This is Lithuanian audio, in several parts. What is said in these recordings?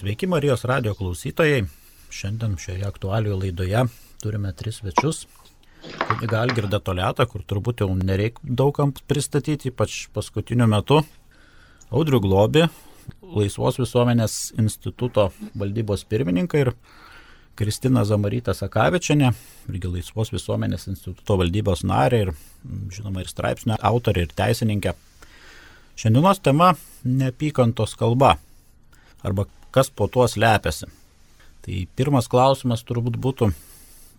Sveiki Marijos radio klausytojai. Šiandien šioje aktualijoje laidoje turime tris svečius. Kuniga Algirda Toliata, kur turbūt jau nereikia daugam pristatyti, ypač paskutiniu metu. Audrių Globi, Laisvos visuomenės instituto valdybos pirmininkai ir Kristina Zamarytė Sakavičianė, irgi Laisvos visuomenės instituto valdybos narė ir, žinoma, ir straipsnio autorė ir teisininkė. Šiandienos tema - neapykantos kalba arba kas po tuo slepiasi. Tai pirmas klausimas turbūt būtų,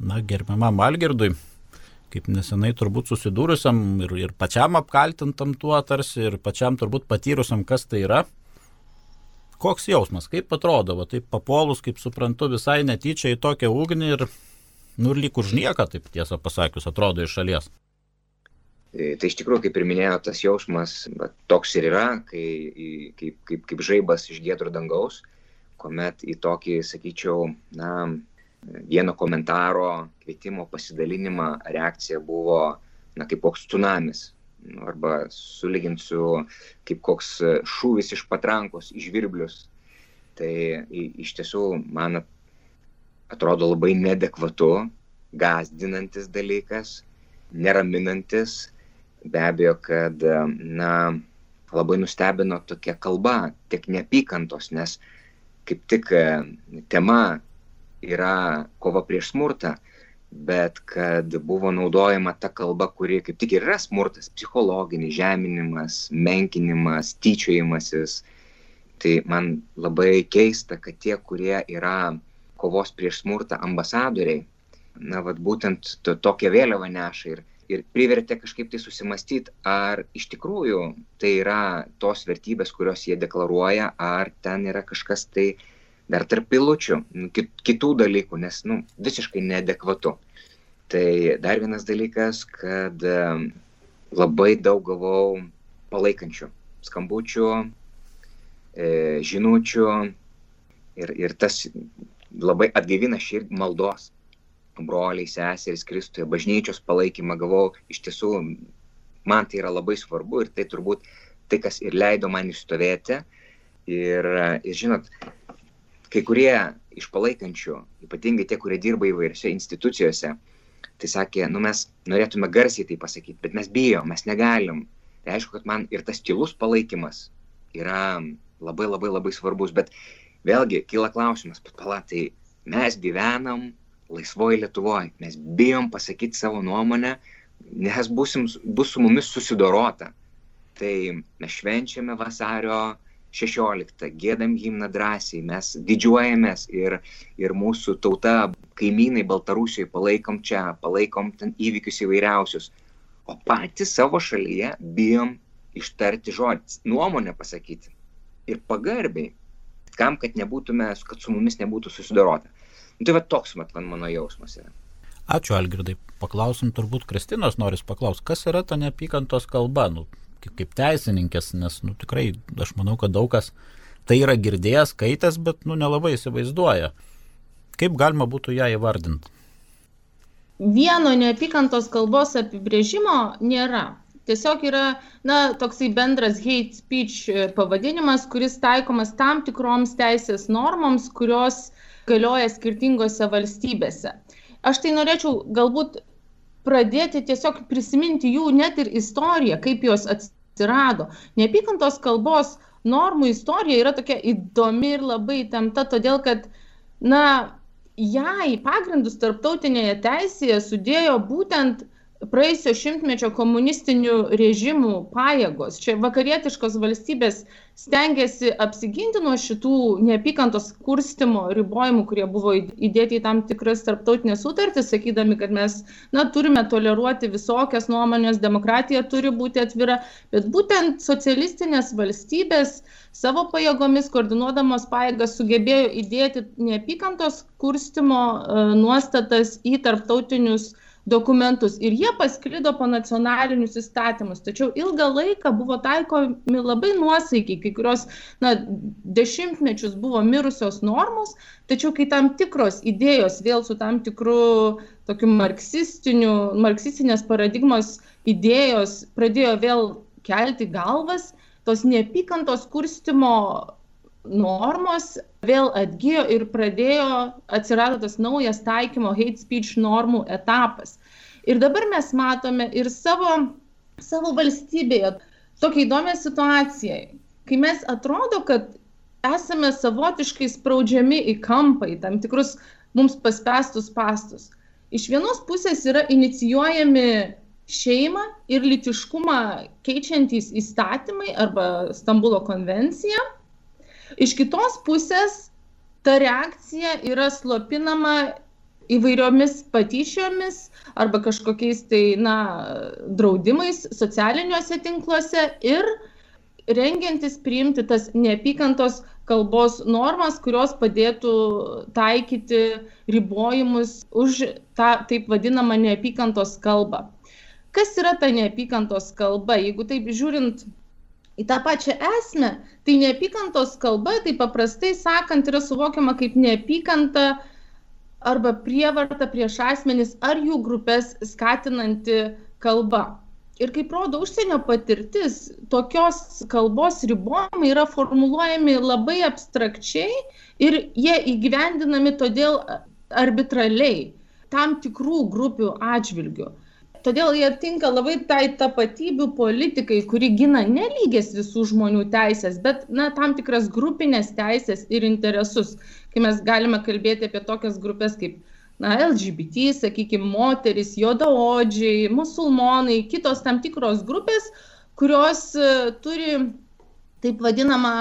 na, gerbiamam Algirdui, kaip nesenai turbūt susidūrusiam ir, ir pačiam apkaltintam tuo tarsi, ir pačiam turbūt patyrusiam, kas tai yra. Koks jausmas, kaip atrodo, va taip papolus, kaip suprantu, visai netyčia į tokią ugnį ir, nu, ir lyg už nieką, taip tiesą pasakius, atrodo iš šalies. Tai, tai iš tikrųjų, kaip ir minėjo, tas jausmas va, toks ir yra, kai, kaip, kaip, kaip žaibas iš gėdrų dangaus kuomet į tokį, sakyčiau, na, vieno komentaro, kvietimo pasidalinimą reakcija buvo, na, kaip koks tsunamis. Nu, arba sulyginsiu kaip koks šūvis iš patrankos, iš virblius. Tai iš tiesų man atrodo labai nedekvatu, gazdinantis dalykas, neraminantis. Be abejo, kad, na, labai nustebino tokia kalba, tiek neapykantos, nes kaip tik e, tema yra kova prieš smurtą, bet kad buvo naudojama ta kalba, kuri kaip tik ir yra smurtas - psichologinis, žeminimas, menkinimas, tyčiojimasis. Tai man labai keista, kad tie, kurie yra kovos prieš smurtą ambasadoriai, na, vad būtent to, tokią vėliavą neša ir ir privertė kažkaip tai susimastyti, ar iš tikrųjų tai yra tos vertybės, kurios jie deklaruoja, ar ten yra kažkas tai dar tarp pilučių, nu, kitų dalykų, nes nu, visiškai neadekvatu. Tai dar vienas dalykas, kad labai daug gavau palaikančių skambučių, e, žinučių ir, ir tas labai atgaivina širdį maldos broliai, seserys Kristuje, bažnyčios palaikymą gavau, iš tiesų man tai yra labai svarbu ir tai turbūt tai, kas ir leido man išstovėti. Ir, ir žinot, kai kurie iš palaikančių, ypatingai tie, kurie dirba įvairiose institucijose, tai sakė, nu mes norėtume garsiai tai pasakyti, bet mes bijom, mes negalim. Tai aišku, kad man ir tas tylus palaikymas yra labai labai labai svarbus, bet vėlgi kyla klausimas, pat pala, tai mes gyvenam laisvoji Lietuvoje. Mes bijom pasakyti savo nuomonę, nes busim, bus su mumis susidorota. Tai mes švenčiame vasario 16, gėdam himną drąsiai, mes didžiuojamės ir, ir mūsų tauta, kaimynai Baltarusijoje palaikom čia, palaikom ten įvykius įvairiausius. O patys savo šalyje bijom ištarti žodį, nuomonę pasakyti. Ir pagarbiai, kam, kad nebūtume, kad su mumis nebūtų susidorota. Nu, tai va toks mat, man mano jausmas yra. Ačiū, Algirdai. Paklausim turbūt Kristinos noris paklausti, kas yra ta neapykantos kalba, nu, kaip, kaip teisininkės, nes nu, tikrai aš manau, kad daug kas tai yra girdėjęs, skaitęs, bet nu, nelabai įsivaizduoja. Kaip galima būtų ją įvardinti? Vieno neapykantos kalbos apibrėžimo nėra. Tiesiog yra, na, toksai bendras hate speech pavadinimas, kuris taikomas tam tikroms teisės normoms, kurios uh, galioja skirtingose valstybėse. Aš tai norėčiau galbūt pradėti tiesiog prisiminti jų net ir istoriją, kaip jos atsirado. Neapykantos kalbos normų istorija yra tokia įdomi ir labai įtempta, todėl kad, na, jai pagrindus tarptautinėje teisėje sudėjo būtent praėjusio šimtmečio komunistinių režimų pajėgos. Čia vakarietiškos valstybės stengiasi apsiginti nuo šitų neapykantos kurstimo ribojimų, kurie buvo įdėti į tam tikras tarptautinės sutartys, sakydami, kad mes na, turime toleruoti visokias nuomonės, demokratija turi būti atvira, bet būtent socialistinės valstybės savo pajėgomis, koordinuodamos pajėgas, sugebėjo įdėti neapykantos kurstimo uh, nuostatas į tarptautinius dokumentus ir jie pasklido po nacionalinius įstatymus. Tačiau ilgą laiką buvo taikomi labai nuosaikiai, kai kurios na, dešimtmečius buvo mirusios normos, tačiau kai tam tikros idėjos vėl su tam tikru tokiu marksistiniu, marksistinės paradigmos idėjos pradėjo vėl kelti galvas, tos neapykantos kurstimo normos vėl atgyjo ir pradėjo, atsirado tas naujas taikymo hate speech normų etapas. Ir dabar mes matome ir savo, savo valstybėje tokią įdomią situaciją, kai mes atrodo, kad esame savotiškai spraudžiami į kampą, į tam tikrus mums paspestus pastus. Iš vienos pusės yra inicijuojami šeimą ir litiškumą keičiantys įstatymai arba Stambulo konvencija Iš kitos pusės ta reakcija yra slopinama įvairiomis patyčiomis arba kažkokiais tai, na, draudimais socialiniuose tinkluose ir rengiantis priimti tas neapykantos kalbos normas, kurios padėtų taikyti ribojimus už tą taip vadinamą neapykantos kalbą. Kas yra ta neapykantos kalba? Jeigu taip žiūrint į tą pačią esmę, tai neapykantos kalba, tai paprastai sakant, yra suvokiama kaip neapykanta arba prievarta prieš asmenis ar jų grupės skatinanti kalba. Ir kaip rodo užsienio patirtis, tokios kalbos ribojimai yra formuluojami labai abstrakčiai ir jie įgyvendinami todėl arbitraliai tam tikrų grupių atžvilgių todėl jie tinka labai tai tapatybių politikai, kuri gina nelygės visų žmonių teisės, bet na, tam tikras grupinės teisės ir interesus. Kai mes galime kalbėti apie tokias grupės kaip na, LGBT, sakykime, moteris, jodaodžiai, musulmonai, kitos tam tikros grupės, kurios uh, turi taip vadinamą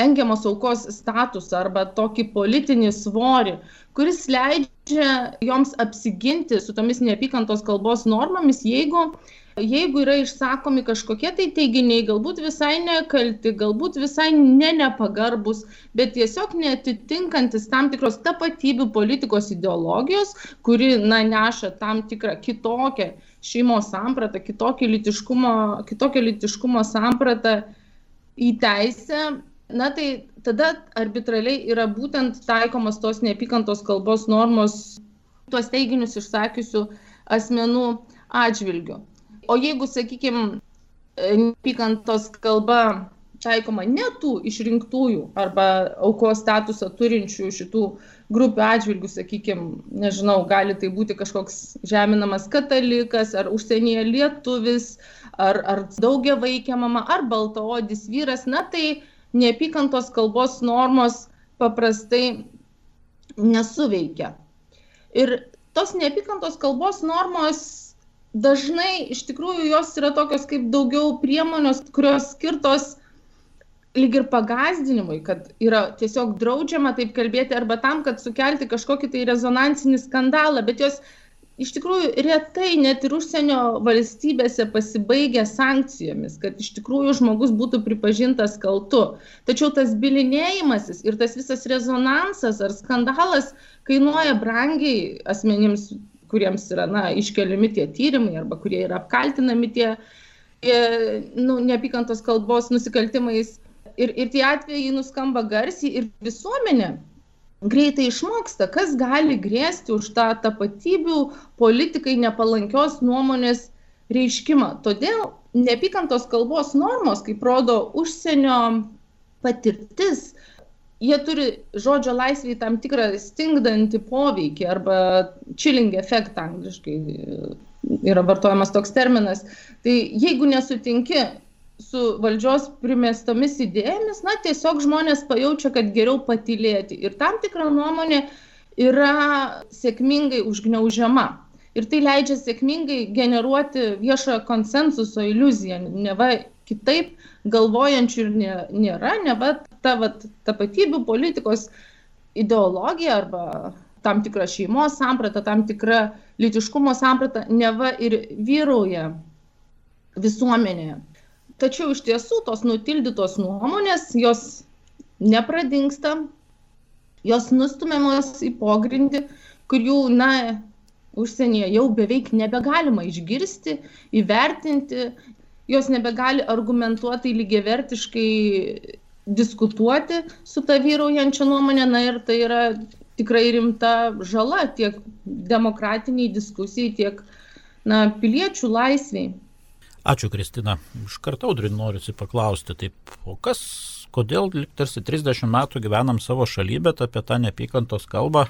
engiamos aukos statusą arba tokį politinį svorį, kuris leidžia joms apsiginti su tomis neapykantos kalbos normomis, jeigu, jeigu yra išsakomi kažkokie tai teiginiai, galbūt visai nekalti, galbūt visai ne nepagarbus, bet tiesiog netitinkantis tam tikros tapatybių politikos ideologijos, kuri na, neša tam tikrą kitokią šeimos sampratą, kitokį litiškumo, kitokią litiškumo sampratą į teisę na tai tada arbitraliai yra būtent taikomos tos neapykantos kalbos normos tuos teiginius išsakiusių asmenų atžvilgiu. O jeigu, sakykime, neapykantos kalba taikoma ne tų išrinktųjų arba aukos statusą turinčių šitų grupių atžvilgių, sakykime, nežinau, gali tai būti kažkoks žeminamas katalikas, ar užsienyje lietuvis, ar, ar daugia vaikia mama, ar baltaodis vyras, na tai neapykantos kalbos normos paprastai nesuveikia. Ir tos neapykantos kalbos normos dažnai iš tikrųjų jos yra tokios kaip daugiau priemonės, kurios skirtos lyg ir pagazdinimui, kad yra tiesiog draudžiama taip kalbėti arba tam, kad sukelti kažkokį tai rezonansinį skandalą, bet jos iš tikrųjų retai net ir užsienio valstybėse pasibaigia sankcijomis, kad iš tikrųjų žmogus būtų pripažintas kaltu. Tačiau tas bilinėjimasis ir tas visas rezonansas ar skandalas kainuoja brangiai asmenims, kuriems yra na, iškeliami tie tyrimai arba kurie yra apkaltinami tie, tie nu, neapykantos kalbos nusikaltimais. Ir, ir tie atvejai nuskamba garsiai ir visuomenė greitai išmoksta, kas gali grėsti už tą tapatybių politikai nepalankios nuomonės reiškimą. Todėl neapykantos kalbos normos, kaip rodo užsienio patirtis, jie turi žodžio laisvėje tam tikrą stingdantį poveikį arba chilling efektą angliškai yra vartojamas toks terminas. Tai jeigu nesutinki su valdžios primestomis idėjomis, na, tiesiog žmonės pajaučia, kad geriau patylėti. Ir tam tikra nuomonė yra sėkmingai užgneužiama. Ir tai leidžia sėkmingai generuoti viešojo konsensuso iliuziją. Neva kitaip galvojančių ir nėra, neva ta vat, tapatybių politikos ideologija arba tam tikra šeimos samprata, tam tikra litiškumo samprata, neva ir vyrauja visuomenėje. Tačiau iš tiesų tos nutildytos nuomonės, jos nepradingsta, jos nustumiamos į pogrindį, kur jų, na, užsienyje jau beveik nebegalima išgirsti, įvertinti, jos nebegali argumentuotai lygiavertiškai diskutuoti su ta vyraujančia nuomonė, na ir tai yra tikrai rimta žala tiek demokratiniai diskusijai, tiek na, piliečių laisviai. Ačiū, Kristina. Iš karto audrin noriu paklausti, taip, o kas, kodėl tarsi 30 metų gyvenam savo šaly, bet apie tą neapykantos kalbą,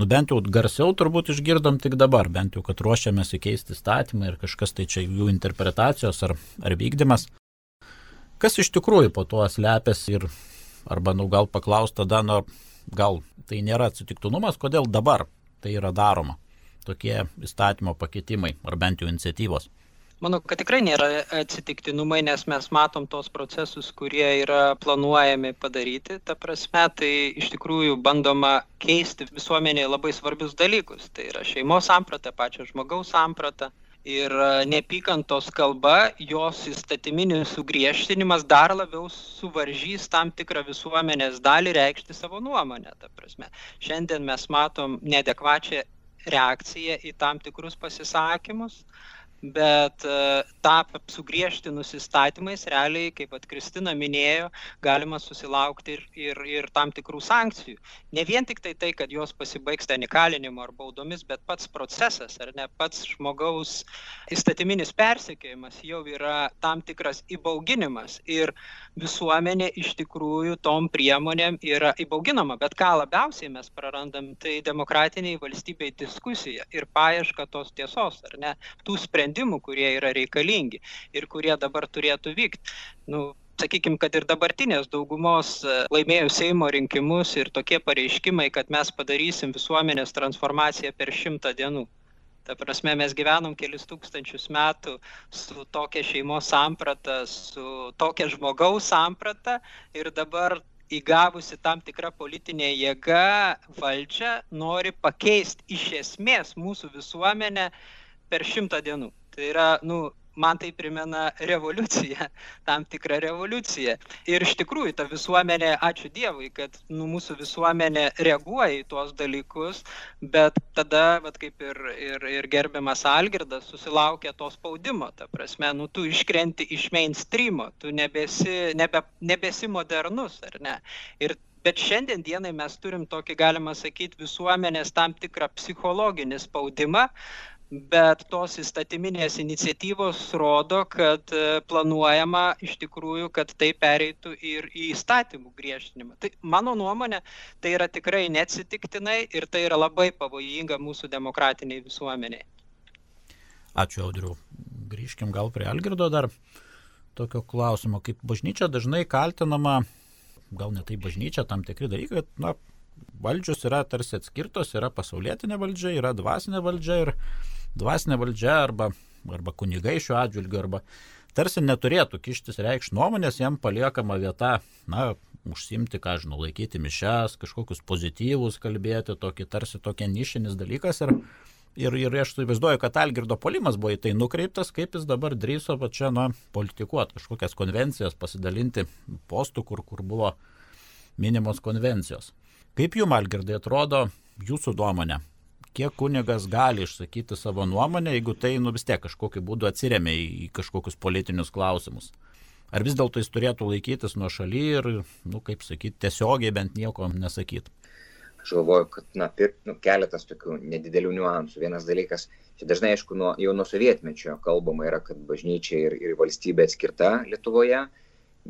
nu bent jau garsiau turbūt išgirdom tik dabar, bent jau, kad ruošiamės įkeisti statymą ir kažkas tai čia jų interpretacijos ar, ar vykdymas. Kas iš tikrųjų po tuo slepiasi ir, arba, nu gal paklaus tada, nu, gal tai nėra atsitiktinumas, kodėl dabar tai yra daroma, tokie įstatymo pakeitimai ar bent jau iniciatyvos. Manau, kad tikrai nėra atsitiktinumai, nes mes matom tos procesus, kurie yra planuojami padaryti. Ta prasme, tai iš tikrųjų bandoma keisti visuomenėje labai svarbius dalykus. Tai yra šeimos samprata, pačio žmogaus samprata. Ir neapykantos kalba, jos įstatyminis sugriežtinimas dar labiau suvaržys tam tikrą visuomenės dalį reikšti savo nuomonę. Ta prasme, šiandien mes matom nedekvačią reakciją į tam tikrus pasisakymus bet e, tą sugriežtinus įstatymais realiai, kaip pat Kristina minėjo, galima susilaukti ir, ir, ir tam tikrų sankcijų. Ne vien tik tai tai, kad jos pasibaigs ten įkalinimu ar baudomis, bet pats procesas, ar ne pats žmogaus įstatyminis persekiojimas jau yra tam tikras įbauginimas ir visuomenė iš tikrųjų tom priemonėm yra įbauginama. Bet ką labiausiai mes prarandam, tai demokratiniai valstybei diskusija ir paieška tos tiesos, ar ne, tų sprendimų sprendimų, kurie yra reikalingi ir kurie dabar turėtų vykti. Nu, sakykime, kad ir dabartinės daugumos e, laimėjus Seimo rinkimus ir tokie pareiškimai, kad mes padarysim visuomenės transformaciją per šimtą dienų. Ta prasme, mes gyvenom kelis tūkstančius metų su tokia šeimos samprata, su tokia žmogaus samprata ir dabar įgavusi tam tikrą politinę jėgą valdžią nori pakeisti iš esmės mūsų visuomenę per šimtą dienų. Tai yra, nu, man tai primena revoliuciją, tam tikrą revoliuciją. Ir iš tikrųjų ta visuomenė, ačiū Dievui, kad nu, mūsų visuomenė reaguoja į tuos dalykus, bet tada, vat, kaip ir, ir, ir gerbiamas Algirdas, susilaukia to spaudimo. Ta prasme, nu, tu iškrenti iš mainstreamo, tu nebesi, nebe, nebesi modernus, ar ne? Ir Bet šiandien dienai mes turim tokį, galima sakyti, visuomenės tam tikrą psichologinį spaudimą, bet tos įstatyminės iniciatyvos rodo, kad e, planuojama iš tikrųjų, kad tai pereitų ir į įstatymų griežtinimą. Tai mano nuomonė, tai yra tikrai neatsitiktinai ir tai yra labai pavojinga mūsų demokratiniai visuomeniai. Ačiū, Audriu. Grįžkim gal prie Algirdo dar tokio klausimo, kaip bažnyčia dažnai kaltinama, gal ne tai bažnyčia, tam tikri dalykai, kad na, valdžios yra tarsi atskirtos, yra pasaulietinė valdžia, yra dvasinė valdžia ir dvasinė valdžia arba, arba kunigai šiuo atžvilgiu, arba tarsi neturėtų kištis reikš nuomonės, jam paliekama vieta, na, užsimti, ką žinau, laikyti mišes, kažkokius pozityvus kalbėti, tokį tarsi tokia nišinis dalykas. Ir, ir, ir aš įsivaizduoju, kad Algirdo polimas buvo į tai nukreiptas, kaip jis dabar drįso va čia, na, politikuoti kažkokias konvencijas, pasidalinti postų, kur, kur buvo minimos konvencijos. Kaip jums, Algirdai, atrodo jūsų nuomonė? Kiek kunigas gali išsakyti savo nuomonę, jeigu tai nu vis tiek kažkokiu būdu atsiriamia į kažkokius politinius klausimus. Ar vis dėlto jis turėtų laikytis nuo šaly ir, nu, kaip sakyti, tiesiogiai bent nieko nesakyti? Aš galvoju, kad, na, pir, nu, keletas tokių nedidelių niuansų. Vienas dalykas, čia dažnai, aišku, nuo, jau nuo sovietmečio kalbama yra, kad bažnyčia ir, ir valstybė atskirta Lietuvoje,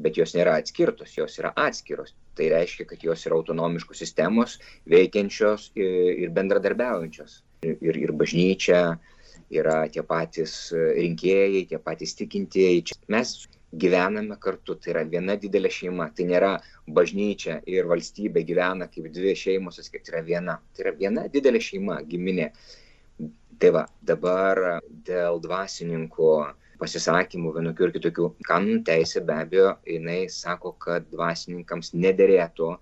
bet jos nėra atskirtos, jos yra atskiros. Tai reiškia, kad jos yra autonomiškos sistemos, veikiančios ir, bendradarbiaujančios. Ir, ir, bažnyčia yra tie patys rinkėjai, tie patys tikintieji. Mes gyvename kartu, tai yra viena didelė šeima, tai nėra bažnyčia ir valstybė gyvena kaip dvi šeimos, tai yra viena. Tai yra viena didelė šeima, giminė. Tai va, dabar dėl dvasininkų pasisakymų vienokių ir kitokių. Kanonų teisė be abejo, jinai sako, kad dvasininkams nederėtų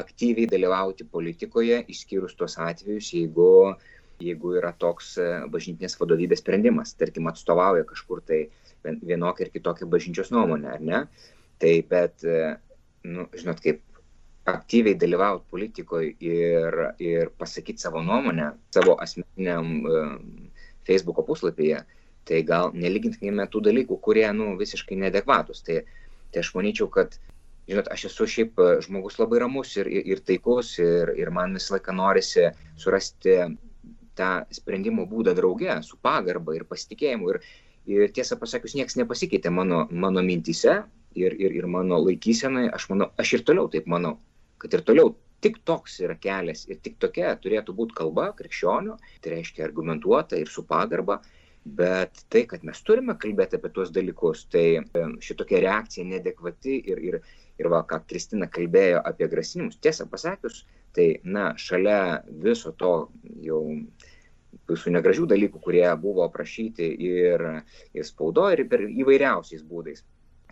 aktyviai dalyvauti politikoje, išskyrus tuos atvejus, jeigu, jeigu yra toks e, bažnytinės vadovybės sprendimas, tarkim, atstovauja kažkur tai vienokią ir kitokią bažnyčios nuomonę, ar ne? Tai bet, e, nu, žinot, kaip aktyviai dalyvauti politikoje ir, ir pasakyti savo nuomonę savo asmeniniam uh, Facebook'o puslapyje, tai gal nelyginkime tų dalykų, kurie, nu, visiškai neadekvatus. Tai, tai aš manyčiau, kad, žinot, aš esu šiaip e, žmogus labai ramus ir, ir, ir taikus ir, ir man visą laiką norisi surasti tą sprendimo būdą drauge, su pagarba ir pasitikėjimu. Ir, ir tiesą pasakius, niekas nepasikeitė mano, mano mintise, ir, ir, ir mano laikysenai, aš manau, aš ir toliau taip manau, kad ir toliau tik toks yra kelias ir tik tokia turėtų būti kalba krikščionių, tai reiškia argumentuota ir su pagarba, bet tai, kad mes turime kalbėti apie tuos dalykus, tai šitokia reakcija nedekvati ir, ir, ir va, ką Kristina kalbėjo apie grasinimus, tiesą pasakius, tai, na, šalia viso to jau visų negražių dalykų, kurie buvo aprašyti ir, ir spaudo, ir per įvairiausiais būdais.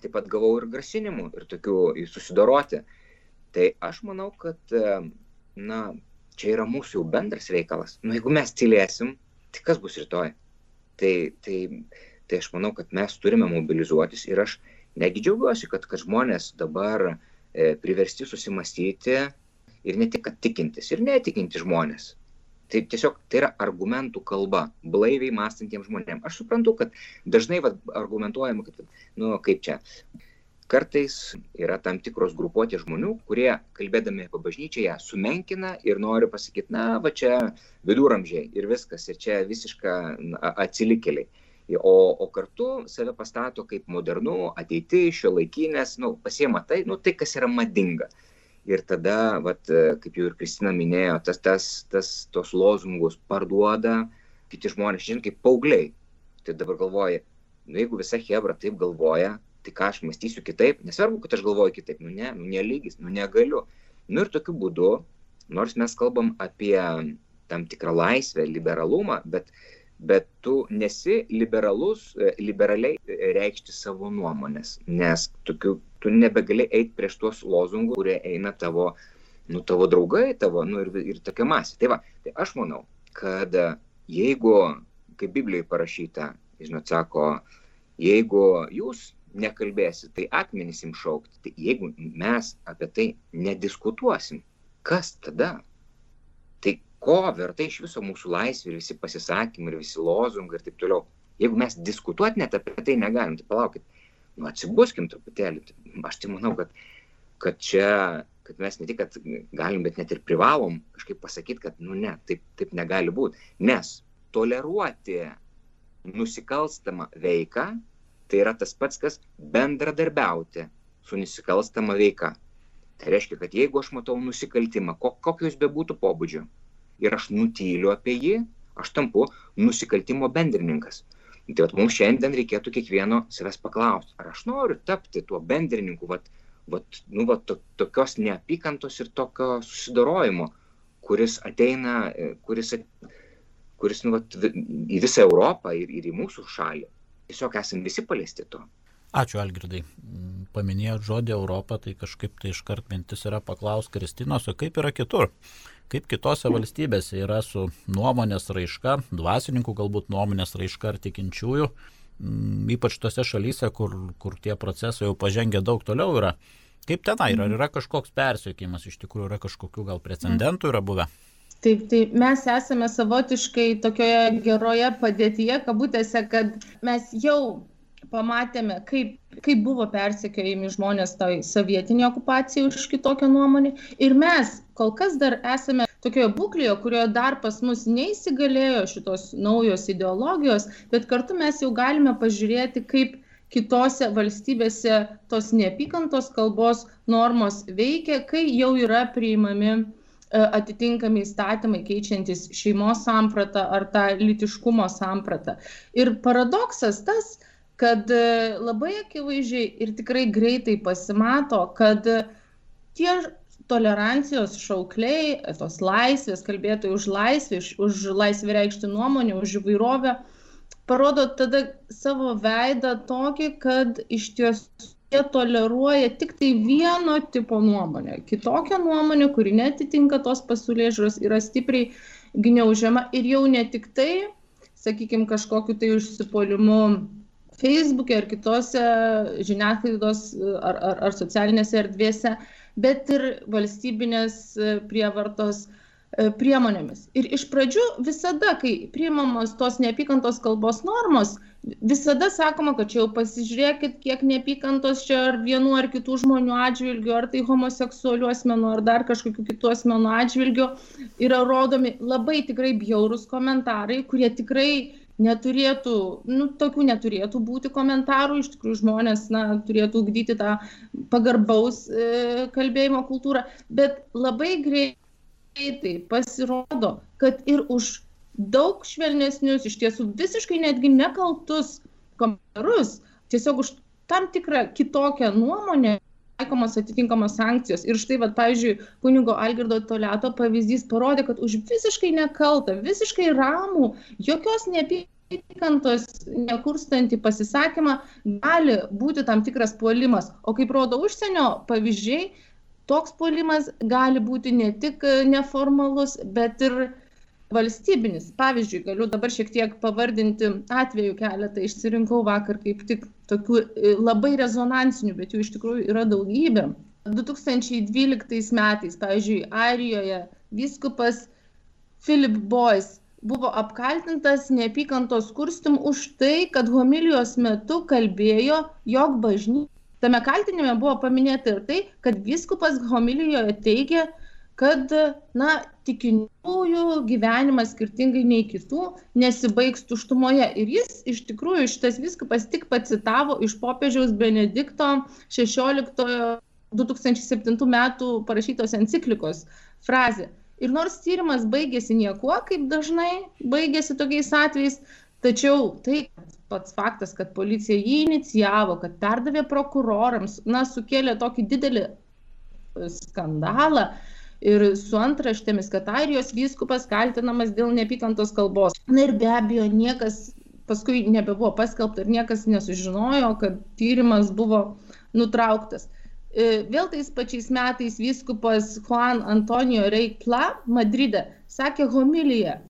Taip pat gavau ir grasinimų, ir tokių susidoroti. Tai aš manau, kad, na, čia yra mūsų jau bendras reikalas. Nu, jeigu mes tylėsim, tai kas bus rytoj? Tai, tai, tai aš manau, kad mes turime mobilizuotis ir aš negi džiaugiuosi, kad, kad žmonės dabar e, priversti susimastyti ir ne tik tikintis, ir netikinti žmonės tai tiesiog tai yra argumentų kalba blaiviai mąstantiems žmonėms. Aš suprantu, kad dažnai va, argumentuojama, kad, nu, kaip čia, kartais yra tam tikros grupuotės žmonių, kurie, kalbėdami apie bažnyčią, ją sumenkina ir nori pasakyti, na, va čia viduramžiai ir viskas, ir čia visiška atsilikėliai. O, o kartu save pastato kaip modernų, ateiti, šio laikinės, nu, pasiema tai, nu, tai, kas yra madinga ir tada, vat, kaip jau ir Kristina minėjo, tas, tas, tas, tos lozungus parduoda kiti žmonės, žinai, kaip paaugliai. Tai dabar galvoja, nu jeigu visa Hebra taip galvoja, tai ką aš mąstysiu kitaip, nesvarbu, kad aš galvoju kitaip, nu ne, nu nelygis, nu negaliu. Nu ir tokiu būdu, nors mes kalbam apie tam tikrą laisvę, liberalumą, bet bet tu nesi liberalus, e, liberaliai reikšti savo nuomonės, nes tokiu, tu nebegali eiti prieš tuos lozungus, kurie eina tavo, nu, tavo draugai, tavo, nu, ir, ir tokia masė. Tai va, tai aš manau, kad jeigu, kaip Biblijoje parašyta, žinot, sako, jeigu jūs nekalbėsit, tai akmenys jums šaukti, tai jeigu mes apie tai nediskutuosim, kas tada? ko verta iš viso mūsų laisvė ir visi pasisakymai ir visi lozungai ir taip toliau. Jeigu mes diskutuoti net apie tai negalim, tai palaukit, nu atsibuskim truputėlį. Aš tai manau, kad, kad čia, kad mes ne tik, galim, bet net ir privalom kažkaip pasakyti, kad, nu ne, taip, taip negali būti. Nes toleruoti nusikalstamą veiką, tai yra tas pats, kas bendradarbiauti su nusikalstama veika. Tai reiškia, kad jeigu aš matau nusikaltimą, kokio jis bebūtų pobūdžio, ir aš nutyliu apie jį, aš tampu nusikaltimo bendrininkas. Tai vat, mums šiandien reikėtų kiekvieno savęs paklausti, ar aš noriu tapti tuo bendrininku, vat, vat, nu, vat, to, tokios neapykantos ir tokio susidorojimo, kuris ateina, e, kuris, kuris nu, vat, į visą Europą ir, ir į mūsų šalį. Tiesiog esame visi paliesti to. Ačiū Algirdai. Paminėjot žodį Europą, tai kažkaip tai iškart mintis yra paklaus Kristinos, o kaip yra kitur? Kaip kitose valstybėse yra su nuomonės raiška, dvasininkų galbūt nuomonės raiška ar tikinčiųjų, ypač tose šalyse, kur, kur tie procesai jau pažengę daug toliau yra. Kaip tenai yra? Ar yra kažkoks persiekimas, iš tikrųjų yra kažkokių gal precedentų yra buvę? Taip, tai mes esame savotiškai tokioje geroje padėtyje, kabutėse, kad mes jau pamatėme, kaip, kaip buvo persekiojami žmonės toj sovietinė okupacija už kitokią nuomonę. Ir mes kol kas dar esame tokioje būklėje, kurioje dar pas mus neįsigalėjo šitos naujos ideologijos, bet kartu mes jau galime pažiūrėti, kaip kitose valstybėse tos neapykantos kalbos normos veikia, kai jau yra priimami atitinkami įstatymai keičiantis šeimos sampratą ar tą litiškumo sampratą. Ir paradoksas tas, kad e, labai akivaizdžiai ir tikrai greitai pasimato, kad tie tolerancijos šaukliai, tos laisvės, kalbėtojai už laisvę, už laisvę reikšti nuomonę, už įvairovę, parodo tada savo veidą tokį, kad iš tiesų jie toleruoja tik tai vieno tipo nuomonę. Kitokią nuomonę, kuri netitinka tos pasaulėžiūros, yra stipriai gniaužiama ir jau ne tik tai, sakykime, kažkokiu tai užsipolimu feisbuke ar kitose žiniasklaidos ar, ar, ar socialinėse erdvėse, bet ir valstybinės prievartos e, priemonėmis. Ir iš pradžių visada, kai priimamos tos neapykantos kalbos normos, visada sakoma, kad čia jau pasižiūrėkit, kiek neapykantos čia ar vienų ar kitų žmonių atžvilgių, ar tai homoseksualių asmenų, ar dar kažkokių kitų asmenų atžvilgių, yra rodomi labai tikrai bjaurūs komentarai, kurie tikrai neturėtų, nu, tokių neturėtų būti komentarų, iš tikrųjų žmonės, na, turėtų ugdyti tą pagarbaus e, kalbėjimo kultūrą, bet labai greitai pasirodo, kad ir už daug švelnesnius, iš tiesų visiškai netgi nekaltus komentarus, tiesiog už tam tikrą kitokią nuomonę taikomos atitinkamos sankcijos. Ir štai, vat, pavyzdžiui, kunigo Algirdo Toleto pavyzdys parodė, kad už visiškai nekaltą, visiškai ramų, jokios neapykantos nekurstantį pasisakymą gali būti tam tikras puolimas. O kaip rodo užsienio pavyzdžiai, toks puolimas gali būti ne tik neformalus, bet ir valstybinis. Pavyzdžiui, galiu dabar šiek tiek pavardinti atvejų keletą, išsirinkau vakar kaip tik tokių e, labai rezonansinių, bet jų iš tikrųjų yra daugybė. 2012 metais, pavyzdžiui, Airijoje vyskupas Philip Boyce buvo apkaltintas neapykantos kurstim už tai, kad homilijos metu kalbėjo, jog bažnyčia. Tame kaltinime buvo paminėta ir tai, kad vyskupas homilijoje teigė, kad na tikintųjų gyvenimas skirtingai nei kitų nesibaigs tuštumoje. Ir jis iš tikrųjų šitas viskupas tik pacitavo iš popiežiaus Benedikto 16 2007 metų parašytos enciklikos frazę. Ir nors tyrimas baigėsi niekuo, kaip dažnai baigėsi tokiais atvejais, tačiau tai pats faktas, kad policija jį inicijavo, kad perdavė prokurorams, na, sukėlė tokį didelį skandalą, ir su antraštėmis, kad Airijos vyskupas kaltinamas dėl neapykantos kalbos. Na ir be abejo, niekas paskui nebebuvo paskelbta ir niekas nesužinojo, kad tyrimas buvo nutrauktas. E, vėl tais pačiais metais vyskupas Juan Antonio Reikla Madride sakė homiliją,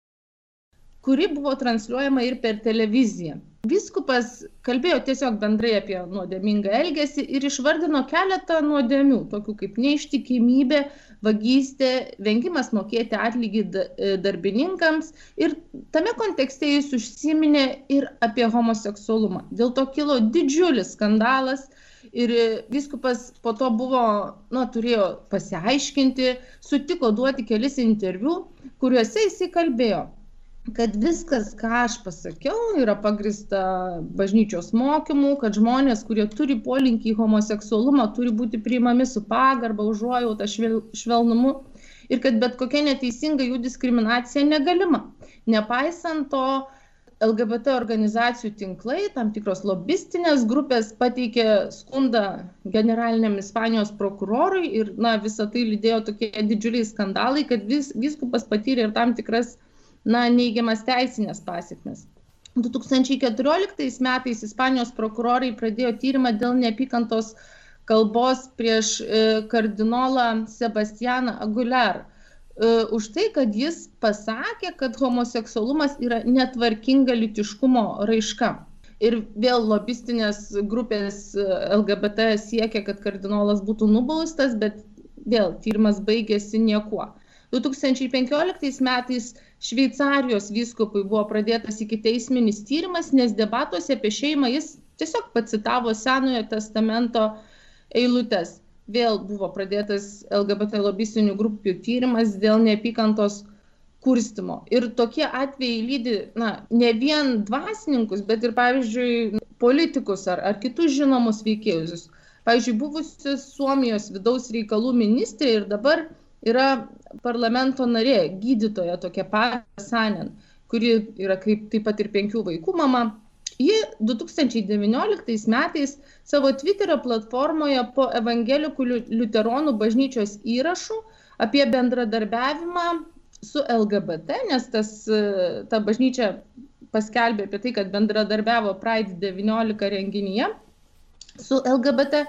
kuri buvo transliuojama ir per televiziją. Vyskupas kalbėjo tiesiog bendrai apie nuodėmingą elgesį ir išvardino keletą nuodėmių, tokių kaip neištikimybė, vagystė, vengimas mokėti atlygį e, darbininkams ir tame kontekste jis užsiminė ir apie homoseksualumą. Dėl to kilo didžiulis skandalas ir viskupas po to buvo, na, turėjo pasiaiškinti, sutiko duoti kelis interviu, kuriuose jisai kalbėjo kad viskas, ką aš pasakiau, yra pagrista bažnyčios mokymu, kad žmonės, kurie turi polinkį į homoseksualumą, turi būti priimami su pagarba, užuojauta, švel, švelnumu ir kad bet kokia neteisinga jų diskriminacija negalima. Nepaisant to, LGBT organizacijų tinklai, tam tikros lobistinės grupės pateikė skundą generaliniam Ispanijos prokurorui ir na, visą tai lydėjo tokie didžiuliai skandalai, kad vis, viskupas patyrė ir tam tikras na, neigiamas teisinės pasiekmes. 2014 metais Ispanijos prokurorai pradėjo tyrimą dėl neapykantos kalbos prieš e, kardinolą Sebastianą Aguilar. E, už tai, kad jis pasakė, kad homoseksualumas yra netvarkinga litiškumo raiška. Ir vėl lobistinės grupės e, LGBT siekia, kad kardinolas būtų nubaustas, bet vėl tyrimas baigėsi niekuo. 2015 metais Šveicarijos vyskupui buvo pradėtas iki teisminis tyrimas, nes debatuose apie šeimą jis tiesiog pacitavo Senojo testamento eilutes. Vėl buvo pradėtas LGBT lobistinių grupių tyrimas dėl neapykantos kurstimo. Ir tokie atvejai lydi, na, ne vien dvasininkus, bet ir, pavyzdžiui, politikus ar, ar kitus žinomus veikėjus. Pavyzdžiui, buvusi Suomijos vidaus reikalų ministrė ir dabar yra parlamento narė, gydytoja tokia pat Sanen, kuri yra kaip taip pat ir penkių vaikų mama. Ji 2019 metais savo Twitterio platformoje po evangelikų liuteronų bažnyčios įrašų apie bendradarbiavimą su LGBT, nes tas, ta bažnyčia paskelbė apie tai, kad bendradarbiavo Pride 19 renginyje su LGBT,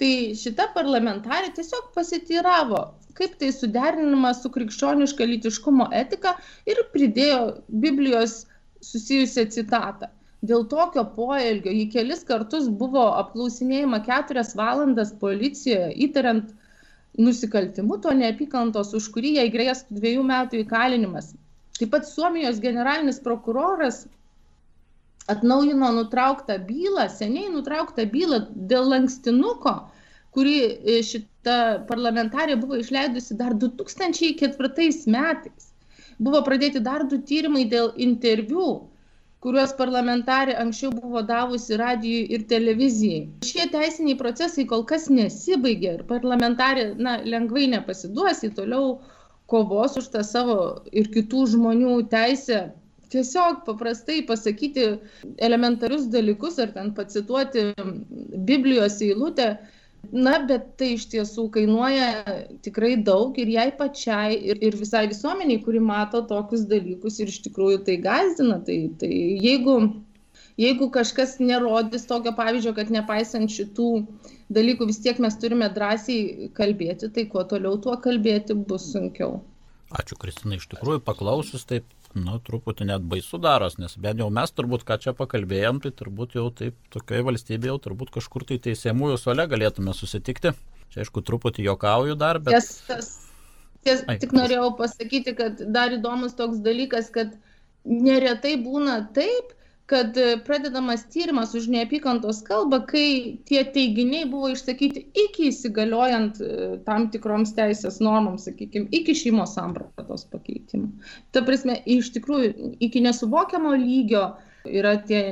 tai šita parlamentarė tiesiog pasityravo, kaip tai suderinama su krikščioniška lytiškumo etika ir pridėjo Biblijos susijusią citatą. Dėl tokio poelgio jį kelis kartus buvo apklausinėjama keturias valandas policijoje, įtariant nusikaltimu to neapykantos, už kurį jai grėstų dviejų metų įkalinimas. Taip pat Suomijos generalinis prokuroras atnaujino nutrauktą bylą, seniai nutrauktą bylą dėl lankstinuko, kurį e, šita parlamentarė buvo išleidusi dar 2004 metais. Buvo pradėti dar du tyrimai dėl interviu, kuriuos parlamentarė anksčiau buvo davusi radijui ir televizijai. Šie teisiniai procesai kol kas nesibaigė ir parlamentarė na, lengvai nepasiduos į toliau kovos už tą savo ir kitų žmonių teisę tiesiog paprastai pasakyti elementarius dalykus ar ten pacituoti Biblijos eilutę na bet tai iš tiesų kainuoja tikrai daug ir jai pačiai ir ir visai visuomenei kuri mato tokius dalykus ir iš tikrųjų tai gąsdina. Tai tai jeigu jeigu kažkas nerodys tokio pavyzdžio kad nepaisant šitų dalykų vis tiek mes turime drąsiai kalbėti tai kuo toliau tuo kalbėti bus sunkiau. Ačiū, Kristina, iš tikrųjų paklausus, taip nu, truputį net baisu daros, nes bent jau mes turbūt, ką čia pakalbėjom, tai turbūt jau taip tokioje valstybėje jau turbūt kažkur tai teisėmųjų sole galėtume susitikti. Čia aišku, truputį jokauju dar, bet... Tiesas, ties, Ai, tik norėjau pasakyti, kad dar įdomus toks dalykas, kad neretai būna taip, kad e, pradedamas tyrimas už neapykantos kalbą, kai tie teiginiai buvo išsakyti iki įsigaliojant e, tam tikroms teisės normoms, sakykime, iki šeimos sampratos pakeitimų. Ta prasme, iš tikrųjų, iki nesuvokiamo lygio yra tie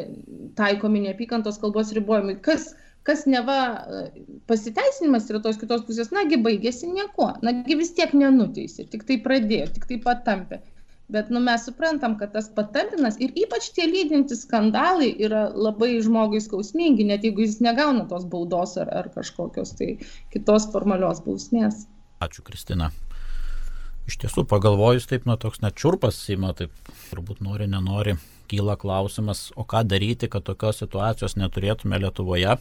taikomi neapykantos kalbos ribojimai. Kas, kas neva e, pasiteisinimas yra tos kitos pusės, nagi baigėsi nieko, nagi vis tiek nenuteisė, tik tai pradėjo, tik tai patampė bet nu mes suprantam kad tas patampinas ir ypač tie lydintys skandalai yra labai žmogui skausmingi net jeigu jis negauna tos baudos ar ar kažkokios tai kitos formalios bausmės. Ačiū kristina. Iš tiesų pagalvojus taip na toks net čiurpas ima taip turbūt nori nenori kyla klausimas o ką daryti kad tokios situacijos neturėtume lietuvoje?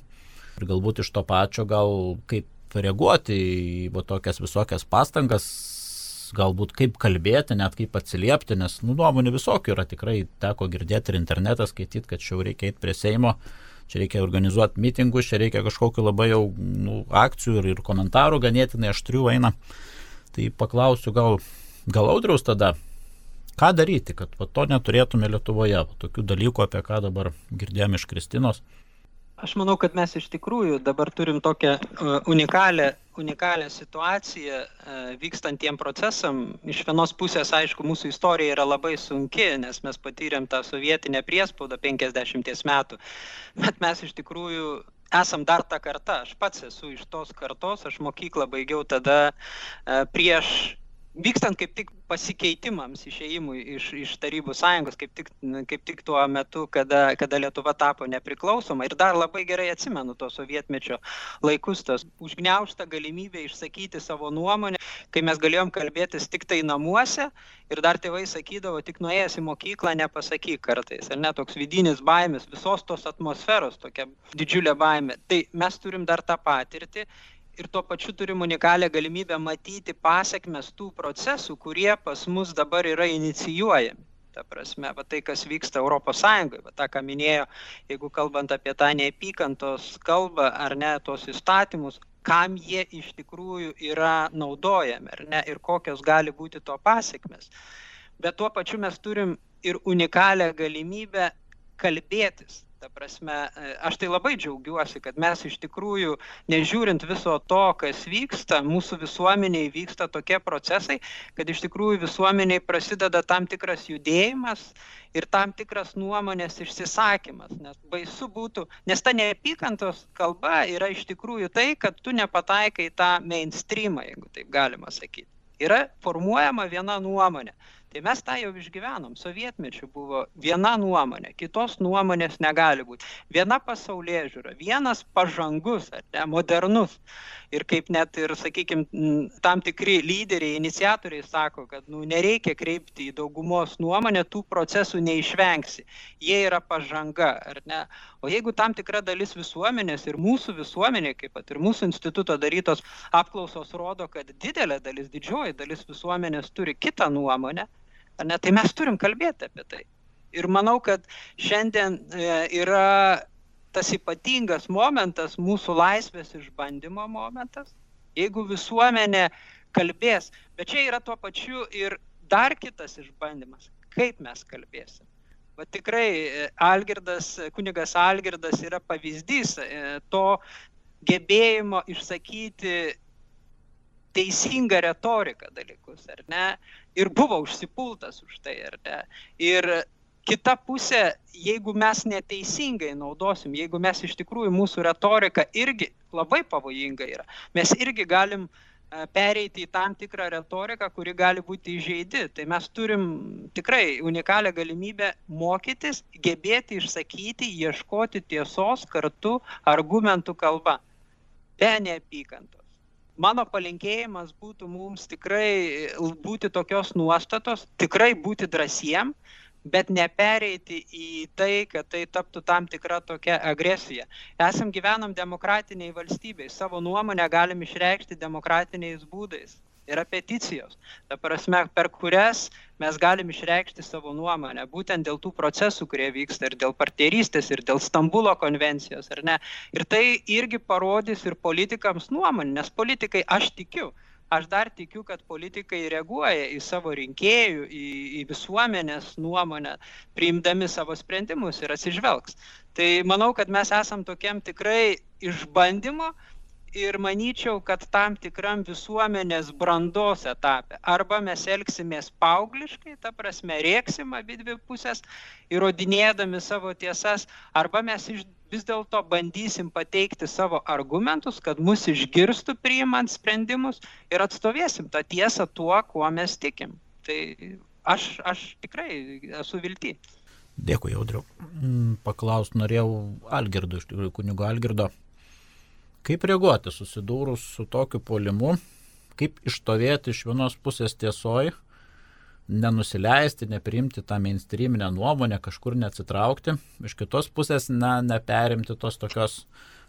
Ir galbūt iš to pačio gal kaip reaguoti į va tokias visokias pastangas galbūt kaip kalbėti, net kaip atsiliepti, nes nu, nuomonių visokių yra tikrai teko girdėti ir internetą skaityti, kad čia reikia eiti prie Seimo, čia reikia organizuoti mitingus, čia reikia kažkokiu labai jau nu, akcijų ir, ir komentarų ganėtinai aštrių eina. Tai paklausiu gal, gal audriaus tada, ką daryti, kad va, to neturėtume Lietuvoje, va, tokių dalykų, apie ką dabar girdėjome iš Kristinos. Aš manau, kad mes iš tikrųjų dabar turim tokią uh, unikalią, unikalią situaciją uh, vykstantiem procesam. Iš vienos pusės, aišku, mūsų istorija yra labai sunki, nes mes patyrėm tą sovietinę priespaudą 50 metų, bet mes iš tikrųjų esam dar ta karta. Aš pats esu iš tos kartos, aš mokyklą baigiau tada uh, prieš vykstant kaip tik pasikeitimams išėjimui iš, iš Tarybų sąjungos, kaip tik, kaip tik tuo metu, kada, kada Lietuva tapo nepriklausoma. Ir dar labai gerai atsimenu to sovietmečio laikus, tas užgneušta galimybė išsakyti savo nuomonę, kai mes galėjom kalbėtis tik tai namuose ir dar tėvai sakydavo, tik nuėjęs į mokyklą nepasakyk kartais. Ar ne toks vidinis baimės, visos tos atmosferos tokia didžiulė baimė. Tai mes turim dar tą patirtį ir tuo pačiu turim unikalią galimybę matyti pasiekmes tų procesų, kurie pas mus dabar yra inicijuojami. Ta prasme, va tai, kas vyksta Europos Sąjungoje, va tą, ką minėjo, jeigu kalbant apie tą neapykantos kalbą ar ne tos įstatymus, kam jie iš tikrųjų yra naudojami, ar ne, ir kokios gali būti to pasiekmes. Bet tuo pačiu mes turim ir unikalią galimybę kalbėtis ta prasme e, aš tai labai džiaugiuosi kad mes iš tikrųjų nežiūrint viso to kas vyksta mūsų visuomenėj vyksta tokie procesai kad iš tikrųjų visuomenėj prasideda tam tikras judėjimas ir tam tikras nuomonės išsisakymas. Nes baisu būtų nes ta neapykantos kalba yra iš tikrųjų tai kad tu nepataikai į tą meinstrymą jeigu taip galima sakyt yra formuojama viena nuomonė tai mes tą jau išgyvenom. Sovietmečiu buvo viena nuomonė kitos nuomonės negali būt. Viena pasaulėžiūra vienas pažangus ar ne modernus. Ir kaip net ir sakykim tam tikri lyderiai iniciatoriai sako kad nu nereikia kreipti į daugumos nuomonę tų procesų neišvengsi. Jie yra pažanga ar ne? O jeigu tam tikra dalis visuomenės ir mūsų visuomenė kaip vat ir mūsų instituto darytos apklausos rodo kad didelė dalis didžioji dalis visuomenės turi kitą nuomonę ne, tai mes turim kalbėti apie tai. Ir manau, kad šiandien e, yra tas ypatingas momentas, mūsų laisvės išbandymo momentas, jeigu visuomenė kalbės, bet čia yra tuo pačiu ir dar kitas išbandymas, kaip mes kalbėsim. Va tikrai e, Algirdas, kunigas Algirdas yra pavyzdys e, to gebėjimo išsakyti teisingą retoriką dalykus, ar ne? Ir buvo užsipultas už tai, ar ne? Ir kita pusė, jeigu mes neteisingai naudosim, jeigu mes iš tikrųjų mūsų retorika irgi labai pavojinga yra, mes irgi galim e, pereiti į tam tikrą retoriką, kuri gali būti įžeidi. Tai mes turim tikrai unikalią galimybę mokytis, gebėti išsakyti, ieškoti tiesos kartu argumentų kalba, be neapykantos mano palinkėjimas būtų mums tikrai būti tokios nuostatos, tikrai būti drąsiem, bet nepereiti į tai, kad tai taptų tam tikra tokia agresija. Esam gyvenam demokratiniai valstybei, savo nuomonę galim išreikšti demokratiniais būdais. Yra peticijos, ta prasme, per kurias mes galim išreikšti savo nuomonę, būtent dėl tų procesų, kurie vyksta ir dėl partnerystės, ir dėl Stambulo konvencijos, ar ne. Ir tai irgi parodys ir politikams nuomonę, nes politikai, aš tikiu, aš dar tikiu, kad politikai reaguoja į savo rinkėjų, į, į visuomenės nuomonę, priimdami savo sprendimus ir atsižvelgs. Tai manau, kad mes esam tokiam tikrai išbandymo ir manyčiau, kad tam tikram visuomenės brandos etape arba mes elgsimės paaugliškai, ta prasme, rėksim abi dvi pusės, įrodinėdami savo tiesas, arba mes iš vis dėlto bandysim pateikti savo argumentus, kad mus išgirstų priimant sprendimus ir atstovėsim tą tiesą tuo, kuo mes tikim. Tai aš, aš tikrai esu vilti. Dėkui, Audriu. Mm, paklaus norėjau Algirdo, iš tikrųjų, kunigo Algirdo. Kaip reaguoti susidūrus su tokiu polimu, kaip ištovėti iš vienos pusės tiesoje, nenusileisti, nepriimti tą mainstreaminę nuomonę, kažkur neatsitraukti, iš kitos pusės ne, neperimti tos tokios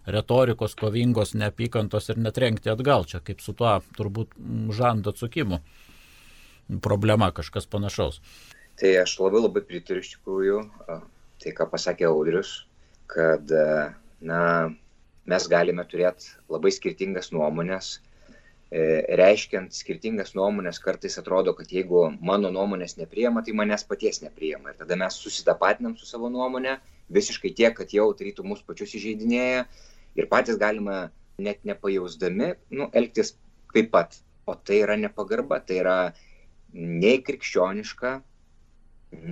retorikos kovingos, neapykantos ir netrenkti atgal, čia kaip su tuo turbūt žando atsukimu problema kažkas panašaus. Tai aš labai labai pritariu iš tikrųjų tai, ką pasakė Audrius, kad na, mes galime turėti labai skirtingas nuomonės, E, reiškiant skirtingas nuomonės, kartais atrodo, kad jeigu mano nuomonės nepriema, tai manęs paties nepriema. Ir tada mes susitapatinam su savo nuomonė, visiškai tiek, kad jau tarytų mūsų pačius įžeidinėja ir patys galime net nepajausdami, nu, elgtis taip pat. O tai yra nepagarba, tai yra nei krikščioniška,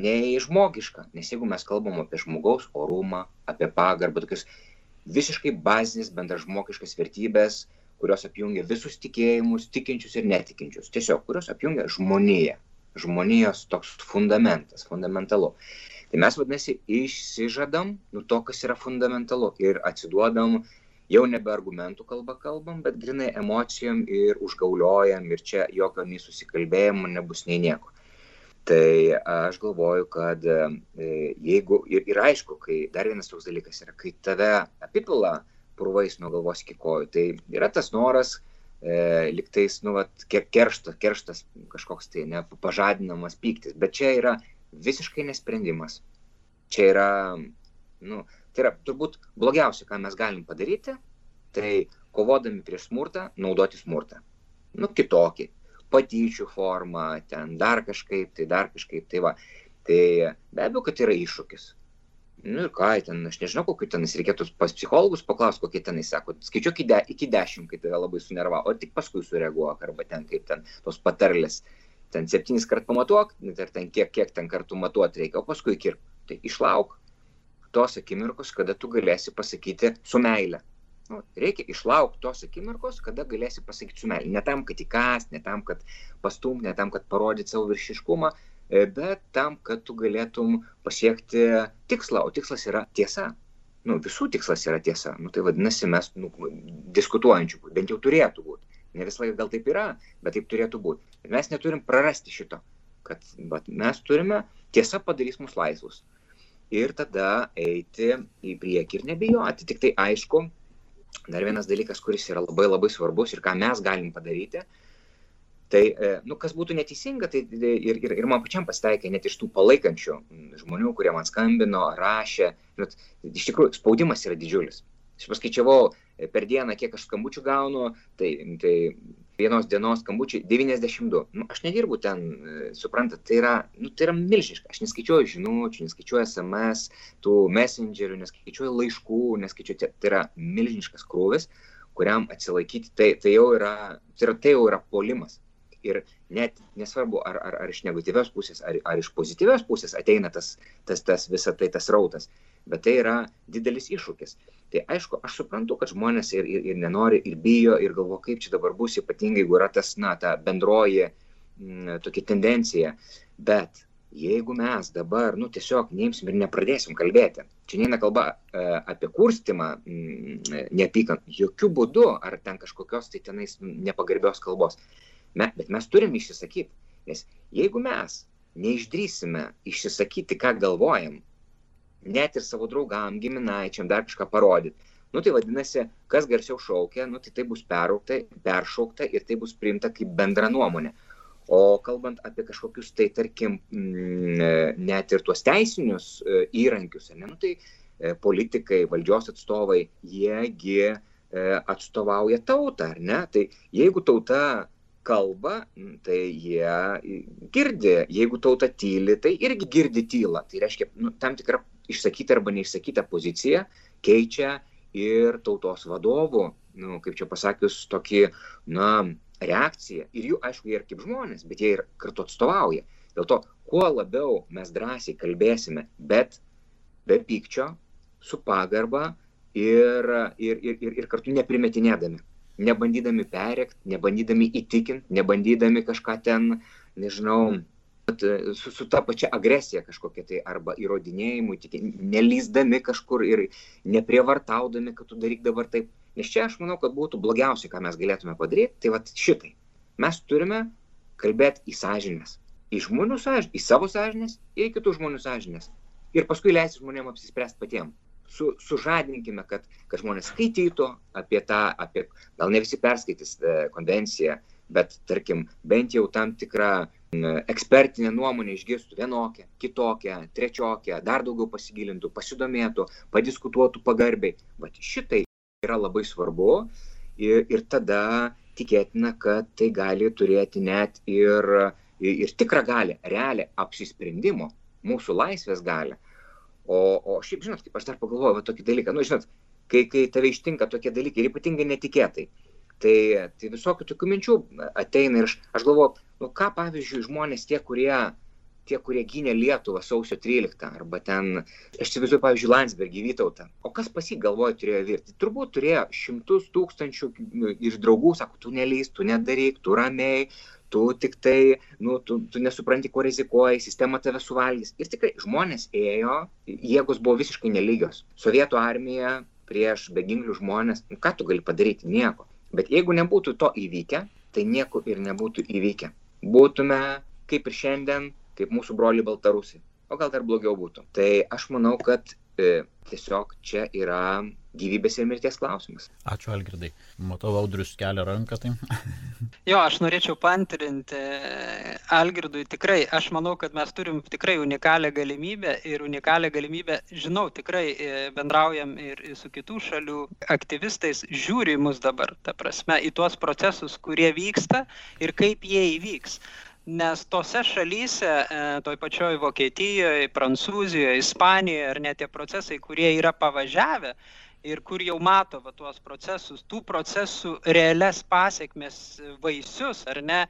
nei žmogiška. Nes jeigu mes kalbam apie žmogaus orumą, apie pagarbą, tokius visiškai bazinis bendražmogiškas vertybės, kurios apjungia visus tikėjimus, tikinčius ir netikinčius. Tiesiog, kurios apjungia žmoniją. Žmonijos toks fundamentas, fundamentalu. Tai mes vadinasi išsižadam nu to, kas yra fundamentalu ir atsiduodam jau nebe argumentų kalba kalbam, bet grinai emocijom ir užgauliojam ir čia jokio nei susikalbėjimo nebus nei nieko. Tai aš galvoju, kad e, jeigu ir, ir aišku, kai dar vienas toks dalykas yra, kai tave apipila purvais nuo galvos iki kojų. Tai yra tas noras, e, liktais, nu, vat, kerštas, kerštas kažkoks tai nepažadinamas pyktis, bet čia yra visiškai nesprendimas. Čia yra, nu, tai yra turbūt blogiausia, ką mes galim padaryti, tai kovodami prieš smurtą, naudoti smurtą. Nu, kitokį, patyčių formą, ten dar kažkaip, tai dar kažkaip, tai va. Tai be abejo, kad yra iššūkis nu ir ką ten, aš nežinau, kokiu tenais reikėtų pas psichologus paklausti, kokie tenai sako, skaičiuok iki, de, iki dešimt, kai tave labai sunerva, o tik paskui sureaguok, arba ten kaip ten tos patarlės, ten septynis kart pamatuok, ir ten kiek, kiek ten kartų matuoti reikia, o paskui kirp. Tai išlauk tos akimirkos, kada tu galėsi pasakyti su meile. Nu, reikia išlaukti tos akimirkos, kada galėsi pasakyti su meile. Ne tam, kad įkas, ne tam, kad pastum, ne tam, kad parodyti savo viršiškumą, E, bet tam, kad tu galėtum pasiekti tikslą, o tikslas yra tiesa. Nu, visų tikslas yra tiesa. Nu, tai vadinasi, mes nu, diskutuojančių, bent jau turėtų būti. Ne visą laiką gal taip yra, bet taip turėtų būti. Mes neturim prarasti šito, kad mes turime, tiesa padarys mus laisvus. Ir tada eiti į priekį ir nebijoti. Tik tai aišku, dar vienas dalykas, kuris yra labai labai svarbus ir ką mes galim padaryti, Tai, e, nu, kas būtų neteisinga, tai ir, ir, ir man pačiam pasitaikė net iš tų palaikančių žmonių, kurie man skambino, rašė. Žinot, iš tikrųjų, spaudimas yra didžiulis. Aš paskaičiavau e, per dieną, kiek aš skambučių gaunu, tai, tai vienos dienos skambučiai 92. Nu, aš nedirbu ten, e, suprantat, tai yra, nu, tai yra milžiniška. Aš neskaičiuoju žinučių, neskaičiuoju SMS, tų messengerių, neskaičiuoju laiškų, neskaičiuoju, tai yra milžiniškas krūvis, kuriam atsilaikyti, tai, tai, jau, yra, tai, yra, tai jau yra polimas Ir net nesvarbu, ar, ar, ar iš negatyvios pusės, ar, ar iš pozityvios pusės ateina tas, tas, tas visą tai tas rautas, bet tai yra didelis iššūkis. Tai aišku, aš suprantu, kad žmonės ir, ir, ir nenori, ir bijo, ir galvo, kaip čia dabar bus, ypatingai jeigu yra tas, na, ta bendroji m, mm, tokia tendencija. Bet jeigu mes dabar, nu, tiesiog neimsim ir nepradėsim kalbėti, čia neina kalba e, apie kurstimą mm, neapykant, jokių būdų, ar ten kažkokios tai tenais nepagarbios kalbos, Me, bet mes turim išsisakyti, nes jeigu mes neišdrysime išsisakyti, ką galvojam, net ir savo draugam, giminaičiam dar kažką parodyti, nu tai vadinasi, kas garsiau šaukia, nu tai tai bus peraukta, peršaukta ir tai bus priimta kaip bendra nuomonė. O kalbant apie kažkokius tai, tarkim, mm, net ir tuos teisinius e, įrankius, ne, nu, tai e, politikai, valdžios atstovai, jiegi e, atstovauja tautą, ar ne? Tai jeigu tauta kalba, tai jie girdi, jeigu tauta tyli, tai irgi girdi tylą. Tai reiškia, nu, tam tikrą išsakytą arba neišsakytą poziciją keičia ir tautos vadovų, nu, kaip čia pasakius, tokį, na, reakcija ir jų, aišku, jie ir kaip žmonės, bet jie ir kartu atstovauja. Dėl to, kuo labiau mes drąsiai kalbėsime, bet be pykčio, su pagarba ir, ir, ir, ir, ir kartu neprimetinėdami, nebandydami perėkti, nebandydami įtikinti, nebandydami kažką ten, nežinau, mm. Su, su ta pačia agresija kažkokia tai arba įrodinėjimu, nelyzdami kažkur ir neprievartaudami, kad tu daryk dabar taip. Nes čia aš manau, kad būtų blogiausia, ką mes galėtume padaryti, tai vad šitai. Mes turime kalbėti į sąžinės. Į žmonių sąžinės, į savo sąžinės ir į kitų žmonių sąžinės. Ir paskui leisti žmonėms apsispręsti patiems. Su, sužadinkime, kad, kad žmonės skaitytų apie tą, apie, gal ne visi perskaitys e, konvenciją, bet tarkim, bent jau tam tikrą ekspertinę nuomonę išgirstų vienokią, kitokią, trečiokią, dar daugiau pasigilintų, pasidomėtų, padiskutuotų pagarbiai. Vat šitai yra labai svarbu ir, ir tada tikėtina, kad tai gali turėti net ir, ir tikrą galę, realią apsisprendimo, mūsų laisvės galę. O, o šiaip, žinot, kaip aš dar pagalvoju, va tokį dalyką, nu, žinot, kai, kai tave ištinka tokie dalykai ir ypatingai netikėtai, tai, tai visokių tokių minčių ateina ir aš, aš galvoju, nu, ką pavyzdžiui žmonės tie, kurie tie, kurie gynė Lietuvą sausio 13, arba ten, aš įsivaizduoju, pavyzdžiui, Landsbergį Vytautą. O kas pas jį galvoje turėjo virti? Turbūt turėjo šimtus tūkstančių nu, iš draugų, sako, tu neleis, tu nedaryk, tu ramiai, tu tik tai, nu, tu, tu nesupranti, kuo rizikuoji, sistema tave suvalgys. Ir tikrai žmonės ėjo, jėgos buvo visiškai nelygios. Sovietų armija prieš beginglių žmonės, nu, ką tu gali padaryti? Nieko. Bet jeigu nebūtų to įvykę, tai nieko ir nebūtų įvykę. Būtume kaip ir šiandien kaip mūsų broliai baltarusiai. O gal dar blogiau būtų. Tai aš manau, kad e, tiesiog čia yra gyvybės ir mirties klausimas. Ačiū, Algirdai. Matau, Audrius kelia ranką. Tai. jo, aš norėčiau pantrinti e, Algirdui. Tikrai, aš manau, kad mes turim tikrai unikalią galimybę ir unikalią galimybę, žinau, tikrai e, bendraujam ir su kitų šalių aktyvistais, žiūri mus dabar, ta prasme, į tuos procesus, kurie vyksta ir kaip jie įvyks nes tose šalyse, e, toj pačioj Vokietijoje, Prancūzijoje, Ispanijoje, ar net tie procesai, kurie yra pavažiavę ir kur jau mato va, tuos procesus, tų procesų realias pasiekmes, vaisius, ar ne,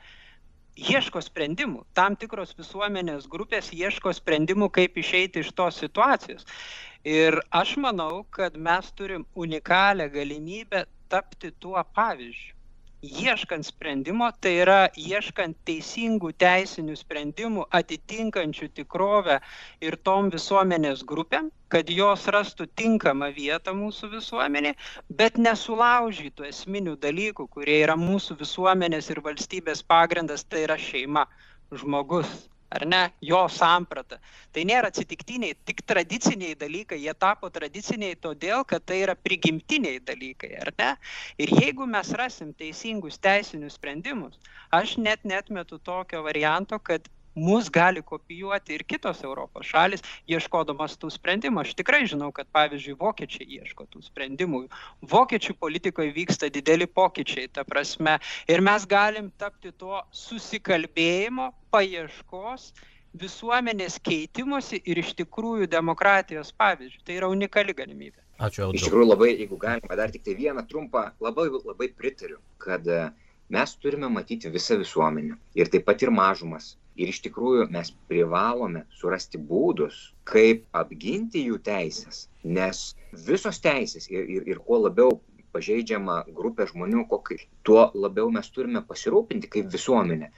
ieško sprendimų. Tam tikros visuomenės grupės ieško sprendimų, kaip išeiti iš tos situacijos. Ir aš manau, kad mes turim unikalią galimybę tapti tuo pavyzdžiu ieškant sprendimo tai yra ieškant teisingų teisinių sprendimų atitinkančių tikrovę ir tom visuomenės grupėm kad jos rastų tinkamą vietą mūsų visuomenėj bet nesulaužytų esminių dalykų kurie yra mūsų visuomenės ir valstybės pagrindas tai yra šeima žmogus ar ne, jo samprata. Tai nėra atsitiktiniai, tik tradiciniai dalykai, jie tapo tradiciniai todėl, kad tai yra prigimtiniai dalykai, ar ne? Ir jeigu mes rasim teisingus teisinius sprendimus, aš net netmetu tokio varianto, kad mus gali kopijuoti ir kitos Europos šalis, ieškodamas tų sprendimų. Aš tikrai žinau, kad pavyzdžiui vokiečiai ieško tų sprendimų. Vokiečių politikoje vyksta dideli pokyčiai, ta prasme. Ir mes galim tapti tuo susikalbėjimo, paieškos, visuomenės keitimosi ir iš tikrųjų demokratijos pavyzdžių. Tai yra unikali galimybė. Ačiū, Audžiu. Iš tikrųjų labai, jeigu galima, dar tik tai vieną trumpą, labai, labai pritariu, kad mes turime matyti visą visuomenę ir taip pat ir mažumas. Ir iš tikrųjų mes privalome surasti būdus, kaip apginti jų teisės, nes visos teisės ir, ir, ir kuo labiau pažeidžiama grupė žmonių, kokį, tuo labiau mes turime pasirūpinti kaip visuomenė.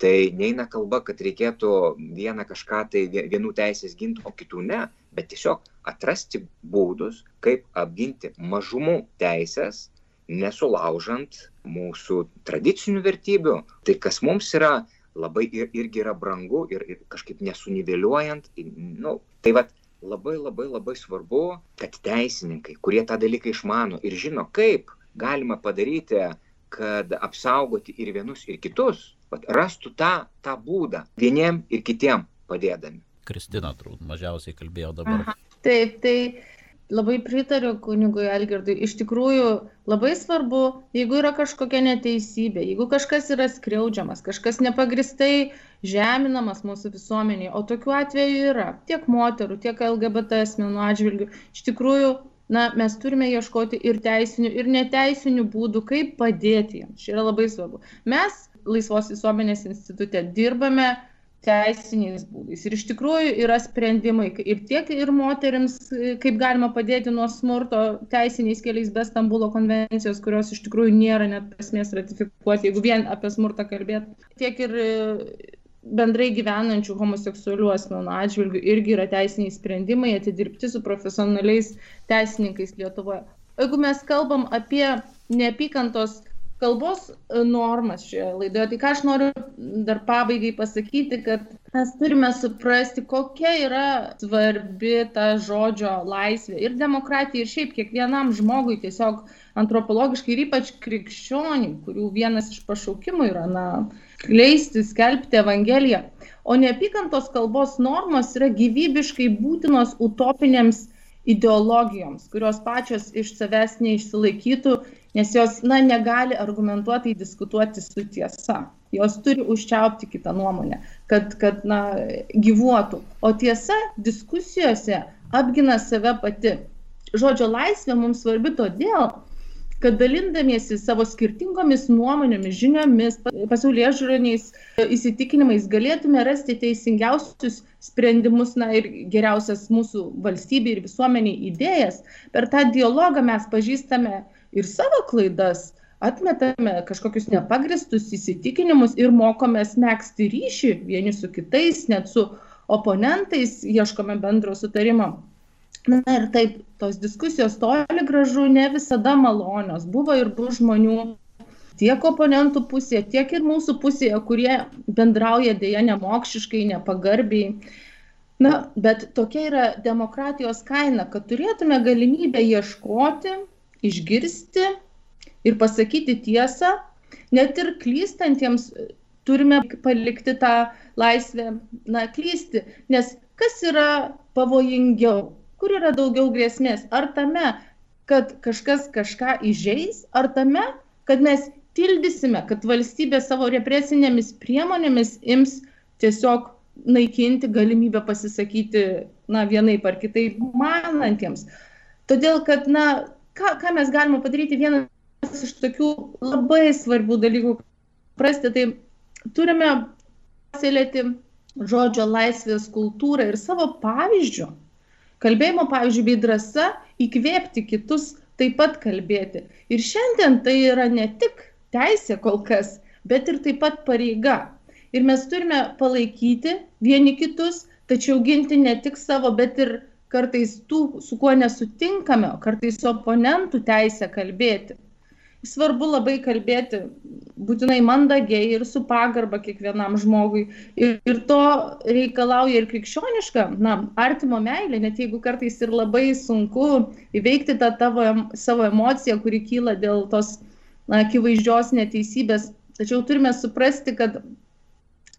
Tai neina kalba, kad reikėtų vieną kažką tai vienų teisės ginti, o kitų ne, bet tiesiog atrasti būdus, kaip apginti mažumų teisės, nesulaužant mūsų tradicinių vertybių. Tai kas mums yra labai ir, irgi yra brangu ir, ir kažkaip nesuniveliuojant. Nu, tai vad labai labai labai svarbu, kad teisininkai, kurie tą dalyką išmano ir žino, kaip galima padaryti, kad apsaugoti ir vienus, ir kitus, vat, rastų tą, tą būdą vieniem ir kitiem padėdami. Kristina, turbūt mažiausiai kalbėjo dabar. Aha. Taip, tai labai pritariu kunigui Algirdui. Iš tikrųjų, labai svarbu, jeigu yra kažkokia neteisybė, jeigu kažkas yra skriaudžiamas, kažkas nepagristai žeminamas mūsų visuomeniai, o tokių atvejų yra tiek moterų, tiek LGBT asmenų atžvilgių, iš tikrųjų, na, mes turime ieškoti ir teisinių, ir neteisinių būdų, kaip padėti jiems. Čia yra labai svarbu. Mes Laisvos visuomenės institute dirbame teisiniais būdais. Ir iš tikrųjų yra sprendimai ir tiek ir moteriams, kaip galima padėti nuo smurto teisiniais keliais be Stambulo konvencijos, kurios iš tikrųjų nėra net prasmės ratifikuoti, jeigu vien apie smurtą kalbėt, tiek ir e, bendrai gyvenančių homoseksualių asmenų atžvilgių irgi yra teisiniai sprendimai atidirbti su profesionaliais teisininkais Lietuvoje. Jeigu mes kalbam apie neapykantos kalbos e, normas šioje laidoje. Tai ką aš noriu dar pabaigai pasakyti, kad mes turime suprasti, kokia yra svarbi ta žodžio laisvė ir demokratija ir šiaip kiekvienam žmogui tiesiog antropologiškai ir ypač krikščioniai, kurių vienas iš pašaukimų yra, na, kleisti, skelbti Evangeliją. O neapykantos kalbos normos yra gyvybiškai būtinos utopinėms ideologijoms, kurios pačios iš savęs neišsilaikytų nes jos na, negali argumentuotai diskutuoti su tiesa. Jos turi užčiaupti kitą nuomonę, kad, kad na, gyvuotų. O tiesa diskusijose apgina save pati. Žodžio laisvė mums svarbi todėl, kad dalindamiesi savo skirtingomis nuomonėmis, žiniomis, pasaulyje žiūroniais įsitikinimais galėtume rasti teisingiausius sprendimus na, ir geriausias mūsų valstybė ir visuomeniai idėjas. Per tą dialogą mes pažįstame ir savo klaidas, atmetame kažkokius nepagristus įsitikinimus ir mokomės mėgsti ryšį vieni su kitais, net su oponentais ieškome bendro sutarimo. Na ir taip, tos diskusijos toli gražu ne visada malonios. Buvo ir bus žmonių tiek oponentų pusėje, tiek ir mūsų pusėje, kurie bendrauja dėja nemokšiškai, nepagarbiai. Na, bet tokia yra demokratijos kaina, kad turėtume galimybę ieškoti išgirsti ir pasakyti tiesą, net ir klystantiems turime palikti tą laisvę, na, klysti. Nes kas yra pavojingiau, kur yra daugiau grėsmės? Ar tame, kad kažkas kažką įžeis, ar tame, kad mes tildysime, kad valstybė savo represinėmis priemonėmis ims tiesiog naikinti galimybę pasisakyti, na, vienaip ar kitaip manantiems. Todėl, kad, na, ką, ką mes galime padaryti, vienas iš tokių labai svarbių dalykų, prasti, tai turime pasilėti žodžio laisvės kultūrą ir savo pavyzdžių, kalbėjimo pavyzdžių bei drąsa įkvėpti kitus taip pat kalbėti. Ir šiandien tai yra ne tik teisė kol kas, bet ir taip pat pareiga. Ir mes turime palaikyti vieni kitus, tačiau ginti ne tik savo, bet ir kartais tų, su kuo nesutinkame, kartais su oponentų teisė kalbėti. Svarbu labai kalbėti būtinai mandagiai ir su pagarba kiekvienam žmogui. Ir, ir to reikalauja ir krikščioniška, na, artimo meilė, net jeigu kartais ir labai sunku įveikti tą tavo savo emociją, kuri kyla dėl tos na, akivaizdžios neteisybės. Tačiau turime suprasti, kad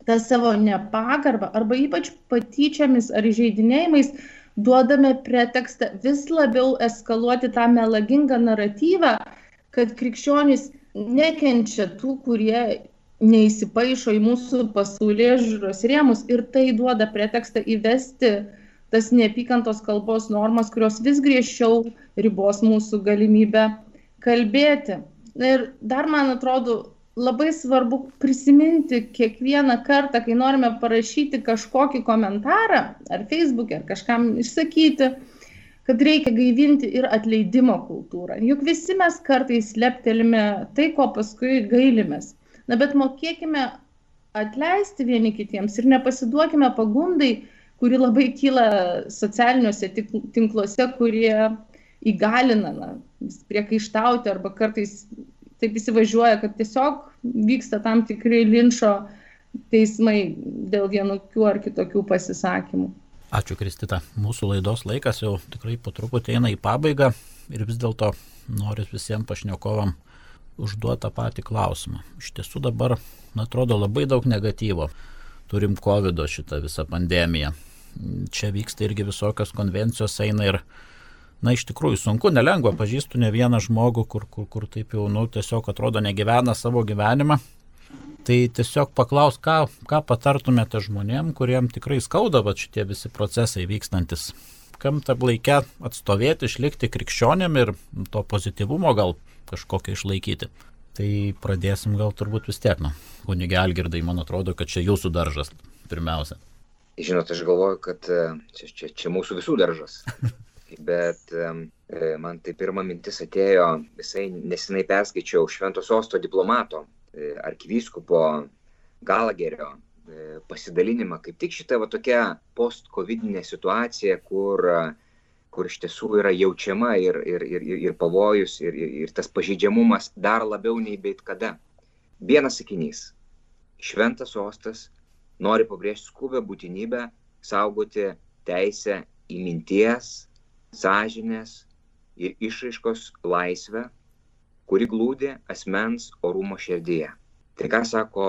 tą savo nepagarbą arba ypač patyčiamis ar įžeidinėjimais duodame pretekstą vis labiau eskaluoti tą melagingą naratyvą, kad krikščionys nekenčia tų, kurie neįsipaišo į mūsų pasaulyje žiūros rėmus ir tai duoda pretekstą įvesti tas neapykantos kalbos normas, kurios vis griežčiau ribos mūsų galimybę kalbėti. Ir dar man atrodo labai svarbu prisiminti kiekvieną kartą, kai norime parašyti kažkokį komentarą, ar Facebook'e, ar kažkam išsakyti, kad reikia gaivinti ir atleidimo kultūrą. Juk visi mes kartais leptelime tai, ko paskui gailimės. Na bet mokėkime atleisti vieni kitiems ir nepasiduokime pagundai, kuri labai kyla socialiniuose tinkluose, kurie įgalina na, priekaištauti arba kartais taip įsivažiuoja, kad tiesiog vyksta tam tikrai linčio teismai dėl vienokių ar kitokių pasisakymų. Ačiū Kristita. Mūsų laidos laikas jau tikrai po truputį eina į pabaigą ir vis dėlto noriu visiems pašnekovam užduoti tą patį klausimą. Iš tiesų dabar, man atrodo, labai daug negatyvo. Turim COVID šitą visą pandemiją. Čia vyksta irgi visokios konvencijos eina ir na iš tikrųjų sunku, nelengva, pažįstu ne vieną žmogų, kur, kur, kur taip jau, nu, tiesiog atrodo negyvena savo gyvenimą. Tai tiesiog paklaus, ką, ką patartumėte žmonėm, kuriem tikrai skauda va šitie visi procesai vykstantis. Kam tarp laikę atstovėti, išlikti krikščionėm ir to pozityvumo gal kažkokią išlaikyti. Tai pradėsim gal turbūt vis tiek, nu, kunigė Algirdai, man atrodo, kad čia jūsų daržas pirmiausia. Žinot, aš galvoju, kad e, čia, čia, čia mūsų visų daržas. bet e, man tai pirma mintis atėjo, visai nesinai perskaičiau Švento Sosto diplomato, e, arkivyskupo Galagerio e, pasidalinimą, kaip tik šitą va tokia post-covidinė situacija, kur, kur iš tiesų yra jaučiama ir, ir, ir, ir pavojus, ir, ir, ir tas pažeidžiamumas dar labiau nei bet kada. Vienas sakinys. Šventas Sostas nori pabrėžti skubę būtinybę saugoti teisę į minties, sąžinės ir išraiškos laisvę, kuri glūdi asmens orumo širdyje. Tai ką sako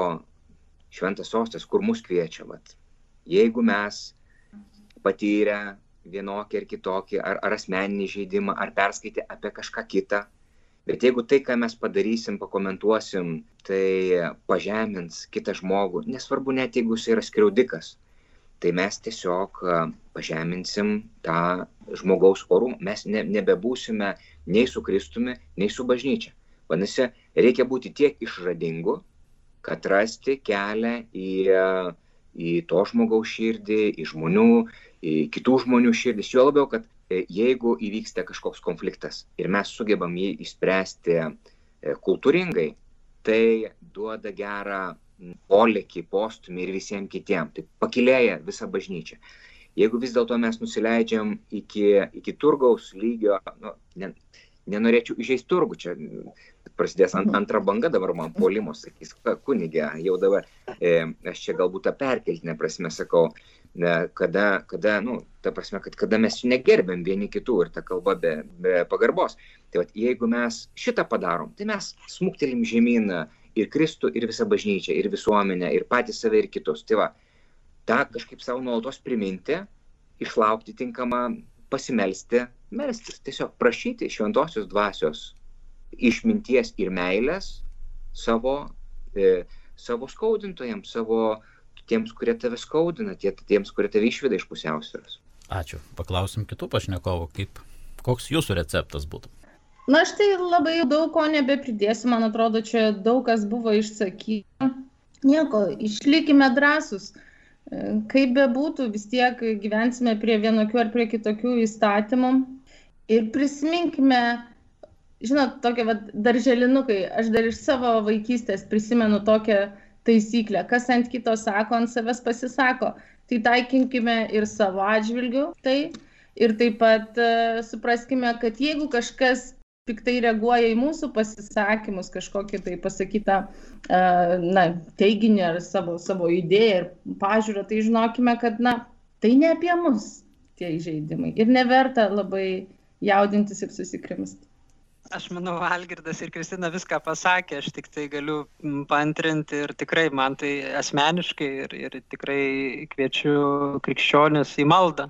šventas sostas, kur mus kviečia, vat. jeigu mes patyrę vienokį ar kitokį, ar, ar asmeninį žaidimą, ar perskaitę apie kažką kitą, bet jeigu tai, ką mes padarysim, pakomentuosim, tai pažemins kitą žmogų, nesvarbu net jeigu jis yra skriaudikas, tai mes tiesiog pažeminsim tą žmogaus orumą, mes ne, nebebūsime nei su Kristumi, nei su bažnyčia. Vadinasi, reikia būti tiek išradingu, kad rasti kelią į, į to žmogaus širdį, į žmonių, į kitų žmonių širdis. Jo labiau, kad e, jeigu įvyksta kažkoks konfliktas ir mes sugebam jį išspręsti e, kultūringai, tai duoda gerą polėkį, postumį ir visiems kitiems. Tai pakilėja visa bažnyčia. Jeigu vis dėlto mes nusileidžiam iki, iki turgaus lygio, nu, ne, nenorėčiau įžeisti turgų, čia prasidės ant, antra banga dabar man polimo, sakys, kunigė, jau dabar, e, aš čia galbūt tą perkeltinę prasme sakau, ne, kada, kada, nu, ta prasme, kad kada mes negerbėm vieni kitų ir ta kalba be, be pagarbos. Tai vat, jeigu mes šitą padarom, tai mes smuktelim žemyn ir Kristų, ir visą bažnyčią, ir visuomenę, ir patį save, ir kitus. Tai va, tą kažkaip savo nuolatos priminti, išlaukti tinkamą, pasimelsti, melstis, tiesiog prašyti šventosios dvasios išminties ir meilės savo, e, savo skaudintojams, savo tiems, kurie tave skaudina, tie, tiems, kurie tave išveda iš pusiausvėros. Ačiū. Paklausim kitų pašnekovų, kaip, koks jūsų receptas būtų. Na, aš tai labai daug ko nebepridėsiu, man atrodo, čia daug kas buvo išsakyta. Nieko, išlikime drąsus. Kaip bebūtų, vis tiek gyvensime prie vienokių ar prie kitokių įstatymų. Ir prisiminkime, žinot, tokie va, darželinukai, aš dar iš savo vaikystės prisimenu tokią taisyklę, kas ant kito sako, ant savęs pasisako. Tai taikinkime ir savo atžvilgių. Tai ir taip pat uh, supraskime, kad jeigu kažkas piktai reaguoja į mūsų pasisakymus, kažkokį tai pasakytą na, teiginį ar savo, savo idėją ir pažiūrą, tai žinokime, kad na, tai ne apie mus tie įžeidimai ir neverta labai jaudintis ir susikrimsti. Aš manau, Algirdas ir Kristina viską pasakė, aš tik tai galiu pantrinti ir tikrai man tai asmeniškai ir, ir tikrai kviečiu krikščionis į maldą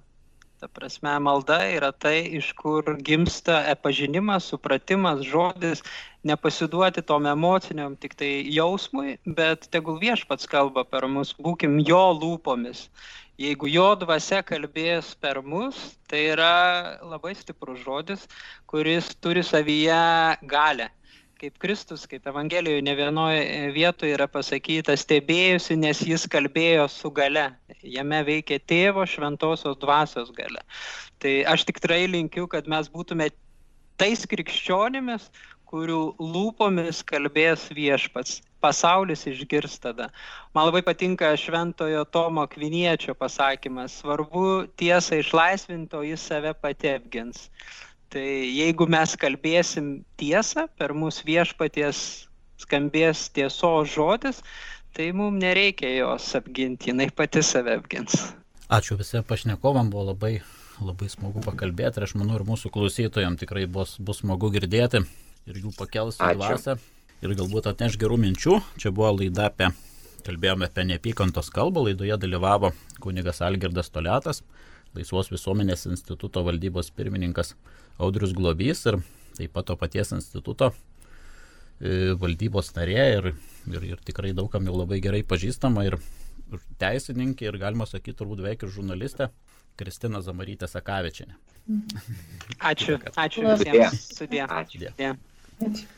Ta prasme, malda yra tai, iš kur gimsta pažinimas, supratimas, žodis, nepasiduoti tom emociniam tik tai jausmui, bet tegul viešpats kalba per mus, būkim jo lūpomis. Jeigu jo dvasia kalbės per mus, tai yra labai stiprus žodis, kuris turi savyje galę kaip Kristus, kaip Evangelijoje ne vienoje vietoje yra pasakyta, stebėjusi, nes jis kalbėjo su gale. Jame veikia tėvo šventosios dvasios gale. Tai aš tikrai linkiu, kad mes būtume tais krikščionimis, kurių lūpomis kalbės viešpats. Pasaulis išgirs tada. Man labai patinka šventojo Tomo Kviniečio pasakymas, svarbu tiesą išlaisvinti, o jis save pati apgins. Tai jeigu mes kalbėsim tiesą, per mūsų viešpaties skambės tiesos žodis, tai mums nereikia jos apginti, jinai pati save apgins. Ačiū visiems pašnekovam, buvo labai, labai smagu pakalbėti ir aš manau ir mūsų klausytojams tikrai bus, bus smagu girdėti ir jų pakels į dvasę ir galbūt atneš gerų minčių. Čia buvo laida apie, kalbėjome apie neapykantos kalbą, laidoje dalyvavo kunigas Algirdas Toletas, Laisvos visuomenės instituto valdybos pirmininkas Audrius Globys ir taip pat to paties instituto e, valdybos narė ir, ir, ir tikrai daugam jau labai gerai pažįstama ir, ir teisininkė ir galima sakyti turbūt beveik ir žurnalistė Kristina Zamarytė Sakavičianė. Ačiū, ačiū visiems. Sudė. Ačiū. Sudė. Ačiū.